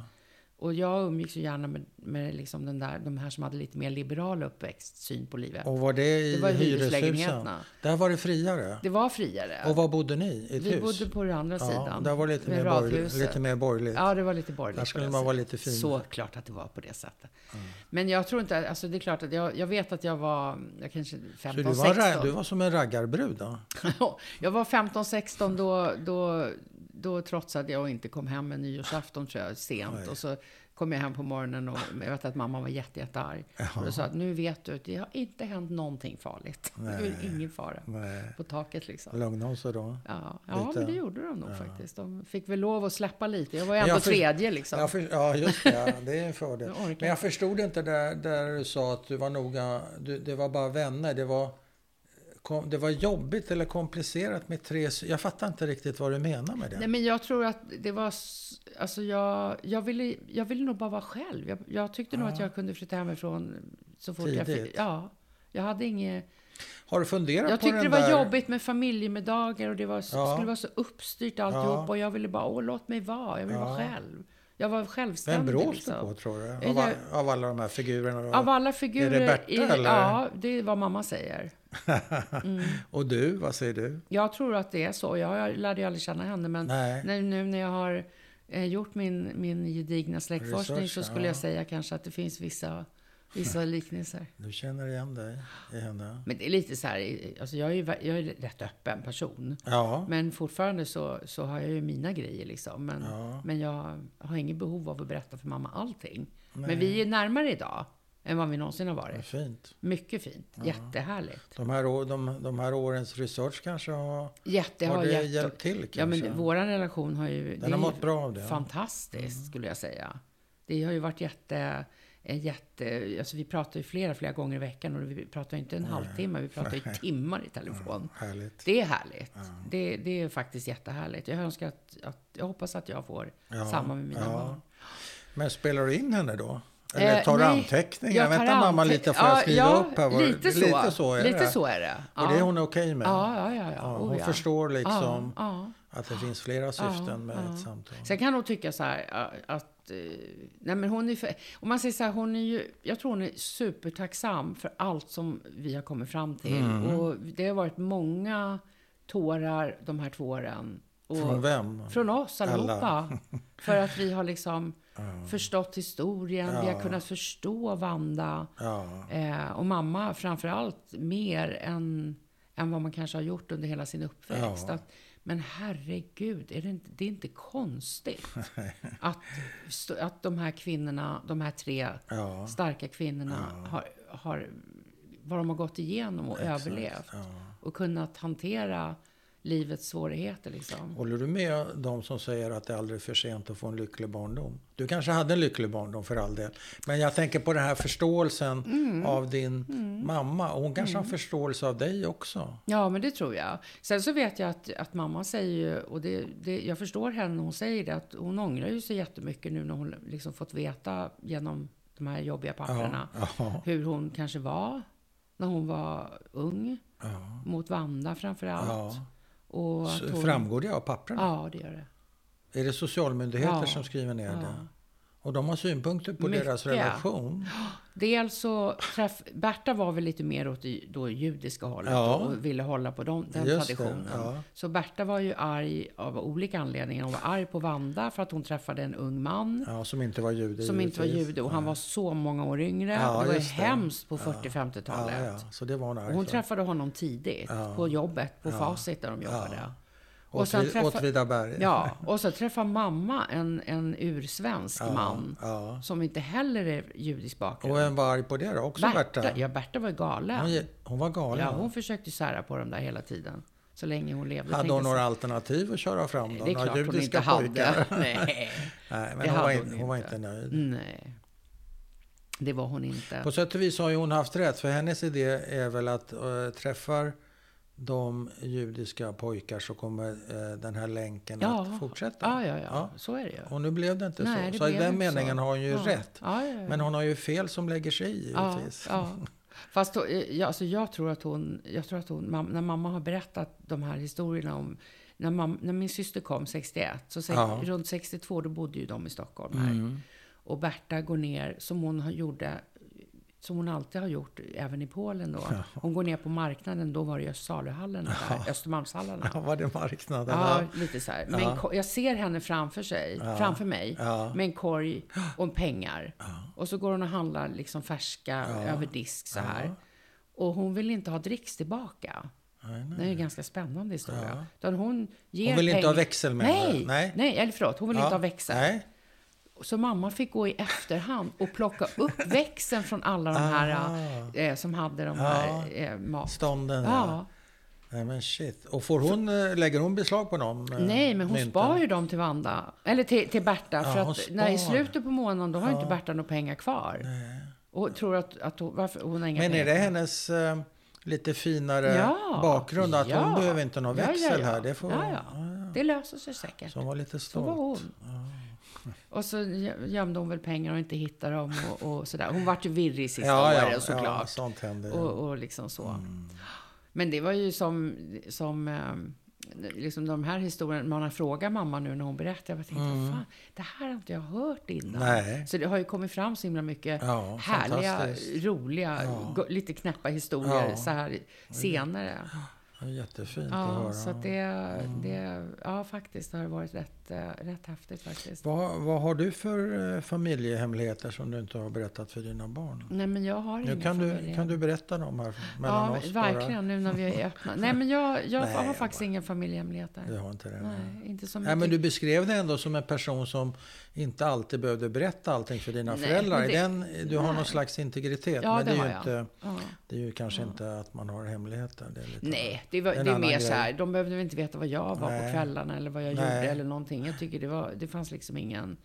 Och jag umgicks ju gärna med, med liksom den där, de här som hade lite mer liberal uppväxtsyn på livet. Och var det i Det var hyreslägenheterna. Där var det friare? Det var friare. Och var bodde ni? I ett Vi hus? bodde på den andra ja, sidan. Där var det lite mer, borgerligt, lite mer borgerligt. Ja, det var lite borgerligt. Där skulle man vara lite fin. Så klart att det var på det sättet. Men jag tror inte, alltså det är klart att jag, jag vet att jag var, jag kanske Så 15, du var, ra- 16. du var som en raggarbrud då? jag var 15, 16 då, då, då trotsade jag och inte kom hem en nyårsafton tror jag, sent. Oj. Och så kom jag hem på morgonen och jag vet att mamma var jätte, jättearg. Och då sa att nu vet du, det har inte hänt någonting farligt. Det Nej. är ingen fara. Nej. På taket liksom. Lugna oss då. Ja, ja Lite. men det gjorde de nog faktiskt. De fick väl lov att släppa lite. Jag var ju ändå för- tredje liksom. För, ja, just det. Ja, det är en fördel. Men jag förstod inte där, där du sa att du var noga. Du, det var bara vänner. Det var, det var jobbigt eller komplicerat med tre... Jag fattar inte riktigt vad du menar med det. Nej, men jag tror att det var... Alltså jag, jag, ville, jag ville nog bara vara själv. Jag, jag tyckte nog Ja. att jag kunde flytta hemifrån så fort jag Tidigt. fick... Ja. Jag hade inget... Har du funderat Jag på tyckte den det var där... jobbigt med familjemiddagar och det var, Ja. skulle vara så uppstyrt alltihop. Ja. Och jag ville bara, åh, låt mig vara. Jag vill Ja. vara själv. Jag var Vem självständig. brås du liksom. på tror du? Av, Jag- av alla de här figurerna? Av alla figurer... Berta, i, eller? Ja, det är vad mamma säger. Och du, vad säger du? Jag tror att det är så. Jag lärde ju aldrig känna henne, men när, nu när jag har eh, gjort min, min gedigna släktforskning Research, så skulle ja. jag säga kanske att det finns vissa, vissa liknelser. Du känner igen dig i henne? Men det är lite så här, alltså jag är ju jag är rätt öppen person. Ja. Men fortfarande så, så har jag ju mina grejer liksom. Men, Ja. men jag har ingen behov av att berätta för mamma allting. Nej. Men vi är närmare idag än vad vi någonsin har varit. fint. Mycket fint. Jättehärligt. De här, de, de här årens research kanske har, Jätte, har har det jätte, hjälpt till kanske? Ja, men våran relation har ju... Den har mått bra av det. Fantastiskt, skulle jag säga. Det har ju varit jätte... En jätte alltså vi pratar ju flera, flera gånger i veckan och vi pratar ju inte en halvtimme, vi pratar ju timmar i telefon. Härligt. Det är härligt. Det, det är faktiskt jättehärligt. Jag önskar att, att jag hoppas att jag får Ja, samma med mina ja. barn. Men spelar du in henne då? Eller Eh, tar du nej, anteckningar? jag tar Vänta mamma lite, får jag Ja, skriva ja, upp här? Lite så. Lite så är lite det. så är det. Och det är hon okej med? Ja, ja, ja. ja. Ja, Oh, hon ja. förstår liksom Ja, ja. Att det finns flera syften Ja, med ja. ett samtal. Sen kan nog tycka så här att... eh, Nej men hon är för, Om man säger så här, hon är ju... Jag tror hon är supertacksam för allt som vi har kommit fram till. Mm. Och det har varit många tårar de här två åren. Och Från vem? Från oss allihopa. Alla. för att vi har liksom förstått historien. Vi Ja. har kunnat förstå Vanda. Ja, Eh, och mamma framför allt mer än, än vad man kanske har gjort under hela sin uppväxt. Ja. Att, men herregud, är det, inte, det är inte konstigt att, att de här kvinnorna, de här tre ja, starka kvinnorna har, har, vad de har gått igenom och överlevt. ja. Och kunnat hantera livets svårigheter liksom. Håller du med de som säger att det aldrig är för sent att få en lycklig barndom? Du kanske hade en lycklig barndom för all del. Men jag tänker på den här förståelsen Mm. av din mamma. Och hon kanske har förståelse av dig också. Ja, men det tror jag. Sen så vet jag att, att mamma säger och det, det, jag förstår henne när hon säger det, att hon ångrar ju sig jättemycket nu när hon liksom fått veta genom de här jobbiga papperna ja, hur hon kanske var när hon var ung, ja. mot Vanda framför allt. Och hon, Framgår det av papperna? Ja, det gör det. Är det socialmyndigheter Ja. som skriver ner Ja. det? Och de har synpunkter på Mycket. deras relation? Dels så träff, Berta var väl lite mer åt det då judiska hållet Ja. och ville hålla på dem, den Just det, traditionen. ja. Så Berta var ju arg av olika anledningar. Hon var arg på Vanda för att hon träffade en ung man. Ja, som inte var jude Som inte var jude och han var så många år yngre. Det var ju det. hemskt på 40-50-talet. Ja, ja. Så det var hon arg Och hon träffade honom tidigt på jobbet, på. Facit där de jobbade. Och sen träffa- Åtvidaberg. Ja, och så träffade mamma en, en ursvensk Ja, man Ja. som inte heller är judisk bakgrund. Och vem var arg på det då? Också Berta? Berta, ja, Berta var galen. Hon, hon var galen. Ja, hon försökte sära på dem där hela tiden. Så länge hon levde. hade hon så- några alternativ att köra fram då? Det är klart hon inte pojkar? hade. Nej, Nej, men hon var, inte, hon hon var inte nöjd. nej. Det var hon inte. På sätt och vis har ju hon haft rätt. För hennes idé är väl att äh, träffar de judiska pojkar så kommer äh, den här länken Ja. att fortsätta. Ja, ja, ja, Ja. Så är det ju. Och nu blev det inte Nej, så. det Så i den meningen så. har hon ju ja. rätt. Men hon har ju fel som lägger sig i givetvis. Fast då, eh, alltså jag tror att hon, jag tror att hon, när mamma har berättat de här historierna om, när, mam, när min syster kom 61, så sex, runt 62 då bodde ju de i Stockholm här. Mm. Och Berta går ner, som hon gjorde, som hon alltid har gjort, även i Polen då. Hon går ner på marknaden, då var det ju saluhallen där, Östermalmshallarna. Ja, var det marknaden? Ja, lite så här. Men ko- jag ser henne framför sig, framför mig, Ja. med en korg och pengar. Och så går hon och handlar liksom färska över disk så här. Och hon vill inte ha dricks tillbaka. Det är en ganska spännande historia. Utan hon ger Hon vill inte ha växel med nej? Nej. nej. eller förlåt, hon vill Ja, inte ha växel. Nej. Så mamma fick gå i efterhand och plocka upp växeln från alla de här Ah. eh, som hade de Ja. här eh, mat. Stånden, ja. Ja. Nej men shit. Och får hon, eh, lägger hon beslag på dem? eh, Nej, men hon mynten? spar ju dem till Wanda. Eller till, till Berta. för hon att när i slutet på månaden, då har inte Berta några pengar kvar. Och tror att, att hon, varför, hon har inga Men är det hennes eh, lite finare Ja, bakgrund? Att ja. hon behöver inte någon Ja, ja, växel ja. här? Det får, ja, ja. Det löser sig säkert. Så hon var lite Så var stolt. hon. Och så gö- gömde hon väl pengar och inte hittade dem och, och sådär. Hon vart ju virrig sista Ja, ja, året såklart. ja, sånt händer. och, och liksom så. Mm. Men det var ju som, som ehm, liksom de här historierna, man har frågat mamma nu när hon berättar, jag tänkte, fan, det här har inte jag hört innan. Mm. Nej. Så det har ju kommit fram så himla mycket Ja, härliga, roliga, go- lite knäppa historier Ja. så här senare. Det jättefint att Ja, höra. så att det, det, ja faktiskt har det varit rätt, eh, rätt häftigt faktiskt. Vad, vad har du för eh, familjehemligheter som du inte har berättat för dina barn? Nej, men jag har Nu kan du, kan du berätta dem här mellan Ja, oss bara? verkligen, nu när vi är öppna. Nej, men jag, jag Nej, har faktiskt bara- ingen familjehemligheter. Du har inte det? Nej, inte som Nej, men du beskrev dig ändå som en person som inte alltid behövde berätta allting för dina Nej, föräldrar. det- Den, du har någon nej. slags integritet. Ja, men det, det är ju inte, Ja. det är ju kanske inte att man har hemligheter. Det är lite Nej, det, var, det är mer så här. De behövde väl inte veta vad jag var Nej. på kvällarna eller vad jag Nej. gjorde eller någonting. Jag tycker det var, det fanns liksom ingen...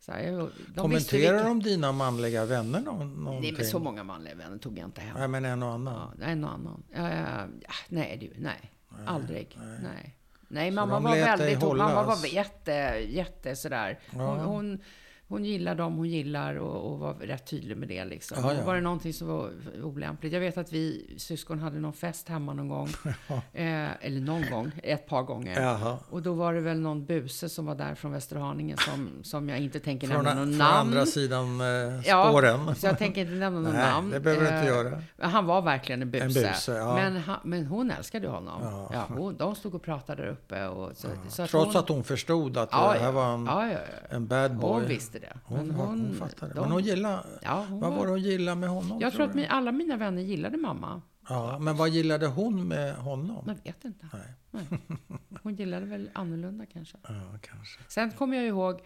Så här, jag, de Kommenterar vilka- de dina manliga vänner nå- någonting? Nej, men så många manliga vänner tog jag inte hem. Nej, men en och annan. Ja, en och annan. Ja, nej, du, nej. Aldrig. Nej. Nej, Så mamma var väldigt... Hon, mamma var jätte, jätte sådär. Hon, Ja. hon, hon gillar dem hon gillar och, och var rätt tydlig med det. Liksom. Ja, ja. Var det någonting som var olämpligt? Jag vet att vi syskon hade någon fest hemma någon gång. eh, eller någon gång, ett par gånger. Jaha. Och då var det väl någon buse som var där från Västerhaninge som, som jag inte tänker Från, nämna någon från namn. andra sidan eh, Ja, spåren. så jag tänker inte nämna någon Nej, namn. det behöver du inte Eh, göra. Han var verkligen en buse. En buse, ja. men, han, men hon älskade honom. Ja. Ja. hon, de stod och pratade där uppe. Och så, så att Trots hon, att hon förstod att ja, det här ja, var en, ja, ja, ja. en bad boy. Hon visste det. Hon, Men hon, hon fattade. de- Men hon gillade... ja, hon Vad var det hon gillade med honom? Jag tror att min, alla mina vänner gillade mamma. Ja, men vad gillade hon med honom? Jag vet inte. Nej. Nej. Hon gillade väl annorlunda kanske. Ja, kanske. Sen kommer jag ihåg,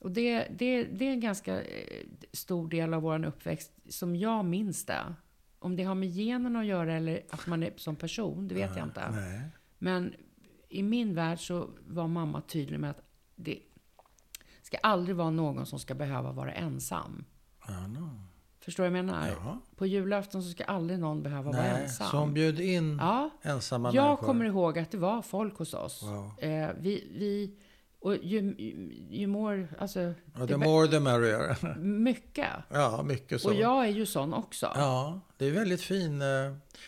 och det, det, det är en ganska eh, stor del av vår uppväxt som jag minns det. Om det har med genen att göra eller att man är som person, det vet jag inte. Nej. Men i min värld så var mamma tydlig med att det ska aldrig vara någon som ska behöva vara ensam. Förstår du vad jag menar? Ja. På julafton så ska aldrig någon behöva vara Nej, ensam. så hon bjöd in Ja, ensamma jag människor? kommer ihåg att det var folk hos oss. Wow. Eh, vi, vi, och ju, ju, ju more, alltså, Ja, the more the merrier. mycket. Ja, mycket så. Och jag är ju sån också. Ja, det är väldigt fin. eh,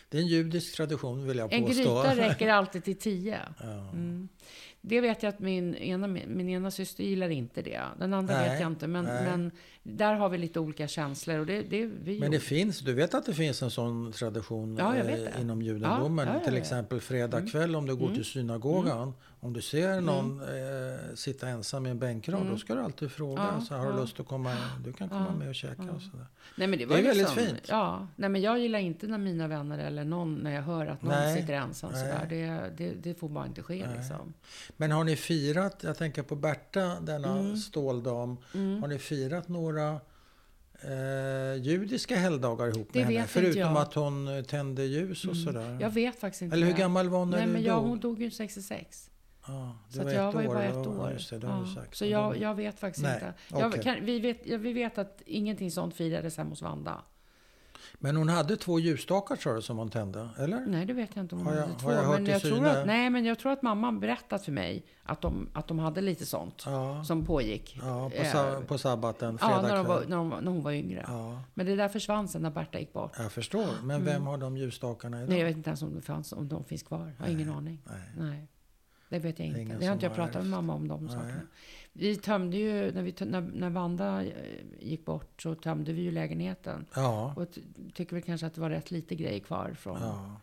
Det är en judisk tradition vill jag en påstå. gryta räcker alltid till tio. Ja. Mm. Det vet jag att min ena, min ena syster gillar inte det. Den andra Nej, vet jag inte. Men, men där har vi lite olika känslor. Och det, det, vi Men det finns, du vet att det finns en sån tradition Ja, eh, inom judendomen. Ja, ja, Till exempel fredag kväll om du går till synagogan. Om du ser Mm. någon eh, sitta ensam i en bänkrad, då ska du alltid fråga. Så här, har du lust att komma? Du kan komma med och käka och sådär. Nej, men det, var Det är väldigt liksom, fint. Ja, nej, men jag gillar inte när mina vänner eller någon, när jag hör att någon Nej, sitter ensam nej. sådär. Det, det, det får bara inte ske liksom. Men har ni firat, jag tänker på Berta, denna Mm. ståldam. Har ni firat några eh, judiska helgdagar ihop Det med henne? Förutom att hon eh, tände ljus och sådär. Jag vet faktiskt inte Eller hur gammal var hon när Nej, du men jag, dog? hon dog ju 66. Ja, det Så var jag var ju bara ett år. Det, det sagt. Så Ja, jag, jag vet faktiskt Nej, inte. Jag, okej. kan, vi, vet, vi vet att ingenting sånt firades hemma hos Vanda. Men hon hade två ljusstakar sa du som hon tände, eller? Nej, det vet jag inte om hon Har jag- hade har två. jag hört men i jag tror att, nej, men jag tror att mamma berättat för mig att de, att de hade lite sånt Ja, som pågick. ja på, Eh, sa, på sabbaten, ja, fredag när, de var, när, de, när hon var yngre. Ja, Men det där försvann sen när Berta gick bort. jag förstår. Men vem har de ljusstakarna idag? Mm. Nej, jag vet inte ens om, det fanns, om de finns kvar. Jag har ingen aning. Nej. Nej. Det vet jag inte. ingen Det har inte jag pratat med mamma om de Nej. sakerna. Vi tömde ju, när, vi, när, när Vanda eh, gick bort så tömde vi ju lägenheten. Ja. Och ty- tycker väl kanske att det var rätt lite grejer kvar från, ja.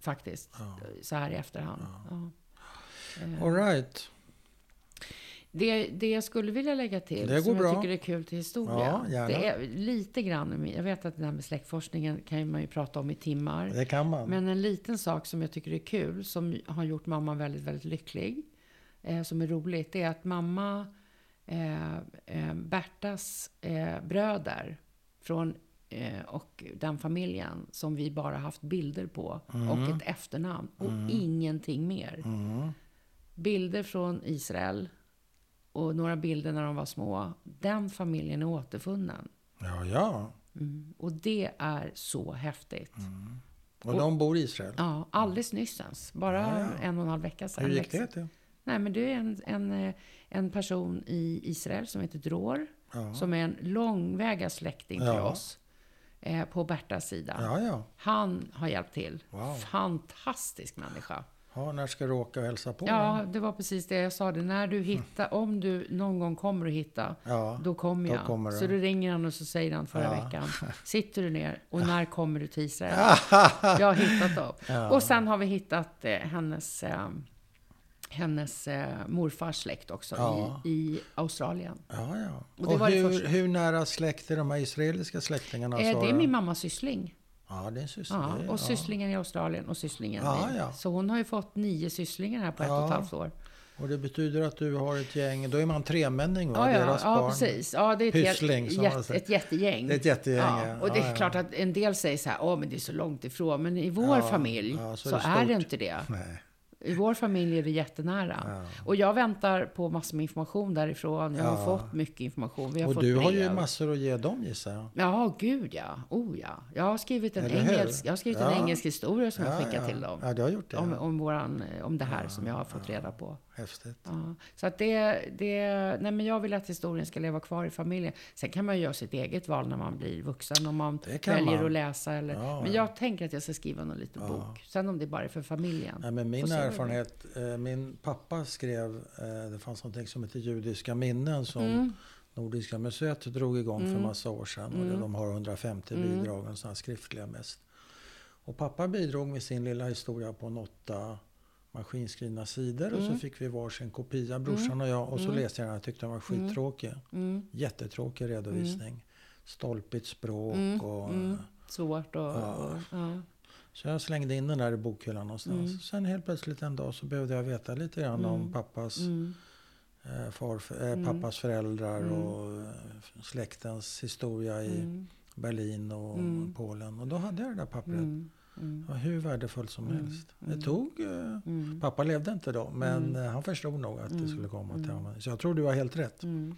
faktiskt. Ja. Så här i efterhand. Ja. Eh, All right. Det, det jag skulle vilja lägga till, Det som bra. jag tycker är kul till historia. Ja, det är lite grann, jag vet att det här med släktforskningen kan man ju prata om i timmar. Det kan man. Men en liten sak som jag tycker är kul, som har gjort mamma väldigt, väldigt lycklig, eh, som är roligt, det är att mamma, eh, eh, Bertas eh, bröder från eh, och den familjen som vi bara haft bilder på och ett efternamn och ingenting mer. Mm. Bilder från Israel och några bilder när de var små. Den familjen är återfunnen. Ja, ja. Mm. Och det är så häftigt. Och de bor i Israel. Ja, alldeles nyssens. Bara Ja, ja. en och en halv vecka sedan. Hur gick det till? Nej, men det är en, en, eh, en person i Israel som heter Dror. Ja. Som är en långväga släkting till Ja. oss. Eh, på Bertas sida. Ja. Han har hjälpt till. Wow. Fantastisk människa. ja. När ska du åka och hälsa på? Ja, det var precis det jag sa. Det. När du hittar, om du någon gång kommer att hitta, Ja. då kommer då jag. kommer du. så du ringer han och så säger han förra Ja. veckan. Sitter du ner och när kommer du till Israel? jag har hittat dem. Ja. Och sen har vi hittat eh, hennes, eh, hennes eh, morfars släkt också Ja. i, i Australien. Ja, ja. Och Och, det det hur, hur nära släkt är de här israeliska släktingarna? Eh, det Sara? är min mammas syssling. Ja, det är syster. Ja, det och sysslingen i Australien och sysslingen Ja, i. ja. Så hon har ju fått nio sysslingar här på ett och ett halvt år. Och det betyder att du har ett gäng, då är man tremänning va? Ja, ja, Deras ja barn. precis. Ja, det är ett, Pyssling, säger. ett jättegäng. Det är ett jättegäng, Ja, ja. och det är Ja, klart att en del säger så här, åh men det är så långt ifrån. Men i vår familj så är det är det inte det. Nej. I vår familj är det jättenära. Och jag väntar på massor med information därifrån. Jag har Ja. fått mycket information. Vi har Och fått du har ju brev. massor att ge dem gissar jag. Ja, gud ja. Oh ja. Jag har skrivit en, Eller hur? engelsk, jag har skrivit en Ja. engelsk historia som jag Ja, skickar ja. till dem. Ja, du har gjort det. Om, om, våran, om det här som jag har fått reda på. Häftigt. Ja, så att det, det, nej men jag vill att historien ska leva kvar i familjen. Sen kan man ju göra sitt eget val när man blir vuxen, om man väljer man. att läsa. Eller, Ja, men ja. jag tänker att jag ska skriva någon liten bok. Sen om det bara är för familjen. Nej, men min erfarenhet, eh, min pappa skrev, eh, det fanns något som heter Judiska minnen som Mm. Nordiska museet drog igång för massa år sedan. Och det- de har 150 Mm. bidrag, och sådana skriftliga mest. Och pappa bidrog med sin lilla historia på en åtta maskinskrivna sidor och så Mm. fick vi varsin kopia, brorsan och jag. Och så läste jag den och tyckte den var skittråkig. Mm. Jättetråkig redovisning. Stolpigt språk Mm. och... Mm. Svårt och... Ja. ja. Så jag slängde in den där i bokhyllan någonstans. Mm. Sen helt plötsligt en dag så behövde jag veta lite grann om pappas, Mm. eh, far, eh, pappas föräldrar och eh, släktens historia i Mm. Berlin och Mm. Polen. Och då hade jag det där pappret. Mm. Mm. Hur värdefullt som helst. Det tog... Eh, Mm. Pappa levde inte då, men eh, han förstod nog att det skulle komma till honom. Så jag tror du har helt rätt. Mm.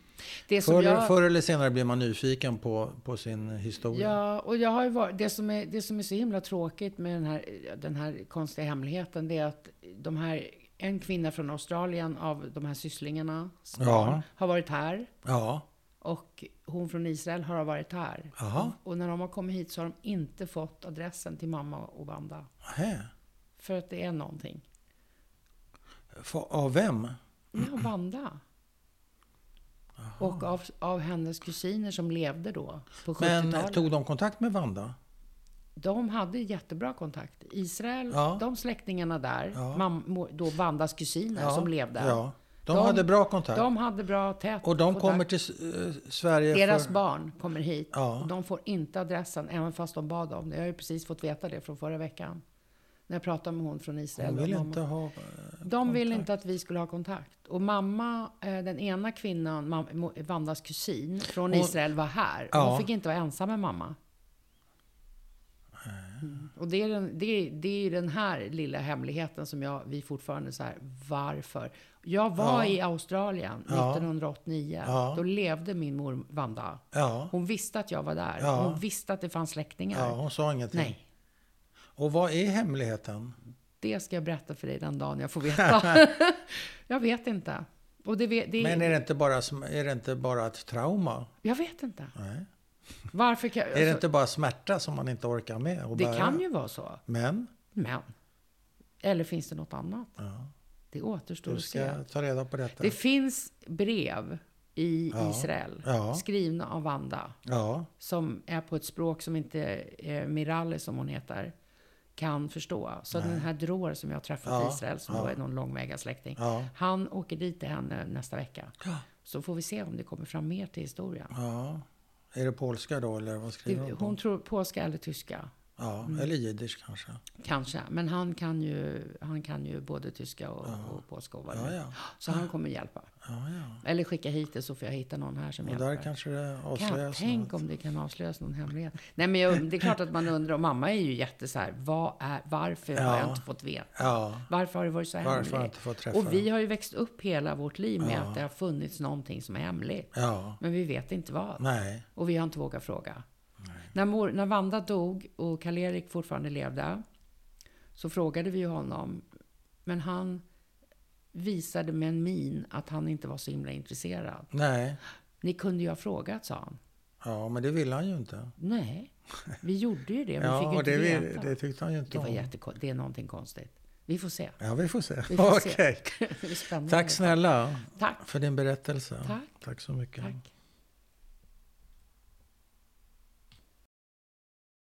Det som Förr, jag... förr eller senare blir man nyfiken på, på sin historia. Ja, och jag har varit, det, som är, det som är så himla tråkigt med den här, den här konstiga hemligheten, det är att de här, en kvinna från Australien av de här sysslingarna Ja. har varit här. Ja. Och hon från Israel har varit här. Jaha. Och när de har kommit hit så har de inte fått adressen till mamma och Vanda. Hä. För att det är någonting. Fa- Av vem? Ja, Vanda. Och av, av hennes kusiner som levde då på Men 70-talet. tog de kontakt med Vanda? De hade jättebra kontakt. Israel, Ja. de släktingarna där, Ja. mam, då Vandas kusiner som levde. De, De- hade bra kontakt. De hade bra tät och de kontakt. kommer till eh, Sverige Deras för... barn kommer hit. Ja. De får inte adressen, även fast de bad om det. Jag har ju precis fått veta det från förra veckan. När jag pratade med hon från Israel. De vill mamma. inte ha... eh, De vill kontakt. inte att vi skulle ha kontakt. Och mamma, eh, den ena kvinnan, mam- Vandas kusin från Hon- Israel var här. Ja. Hon fick inte vara ensam med mamma. Och det är, den, det, är, det är den här lilla hemligheten som jag, vi fortfarande så här, varför? Jag var Ja. i Australien Ja. 1989. Ja. Då levde min mor Vanda. Hon visste att jag var där. Hon visste att det fanns släktingar. ja, hon sa ingenting. Nej, Och vad är hemligheten? det ska jag berätta för dig den dagen jag får veta. jag vet inte. Och det, det, Men är det inte bara, är det inte bara ett trauma? Jag vet inte. Nej. Varför kan, är det alltså, inte bara smärta som man inte orkar med? Och Det bära? kan ju vara så. Men? Men. Eller finns det något annat? Ja. Det återstår att se. ta reda på detta. Det finns brev i Ja. Israel Ja. skrivna av Wanda Ja, som är på ett språk som inte eh, Miralli, som hon heter, kan förstå. Så den här Dror som jag har träffat i Israel, som då är någon långväga släkting, han åker dit till henne nästa vecka. Så får vi se om det kommer fram mer till historien. Ja. Är det polska då eller vad skriver hon? hon tror polska eller tyska. Ja, eller jiddisch kanske. Kanske. Men han kan ju, han kan ju både tyska och, och polska. Och Ja, ja. Så han kommer hjälpa. Ja, ja. Eller skicka hit det så får jag hitta någon här som Och hjälper. där kanske det Kan, avslöjas tänk något. om det kan avslöjas någon hemlighet. Nej, men jag, det är klart att man undrar. Och mamma är ju jätte så här, vad är, varför har Ja. jag inte fått veta? Varför har det varit så varför har jag hemligt? inte fått träffa Och vi har ju växt upp hela vårt liv med att det har funnits någonting som är hemligt. Men vi vet inte vad. nej. Och vi har inte vågat fråga. När, mor, när Vanda dog och Karl-Erik fortfarande levde så frågade vi honom. Men han visade med en min att han inte var så himla intresserad. Nej. Ni kunde ju ha frågat, sa han. Ja, men det ville han ju inte. Nej, vi gjorde ju det. Vi fick ju Ja, inte det, veta. det tyckte han ju inte det, var om. jättekon- det är någonting konstigt. Vi får se. Ja, vi får se. Vi får se. Okej. spännande. Tack snälla Tack. för din berättelse. Tack. Tack så mycket. Tack.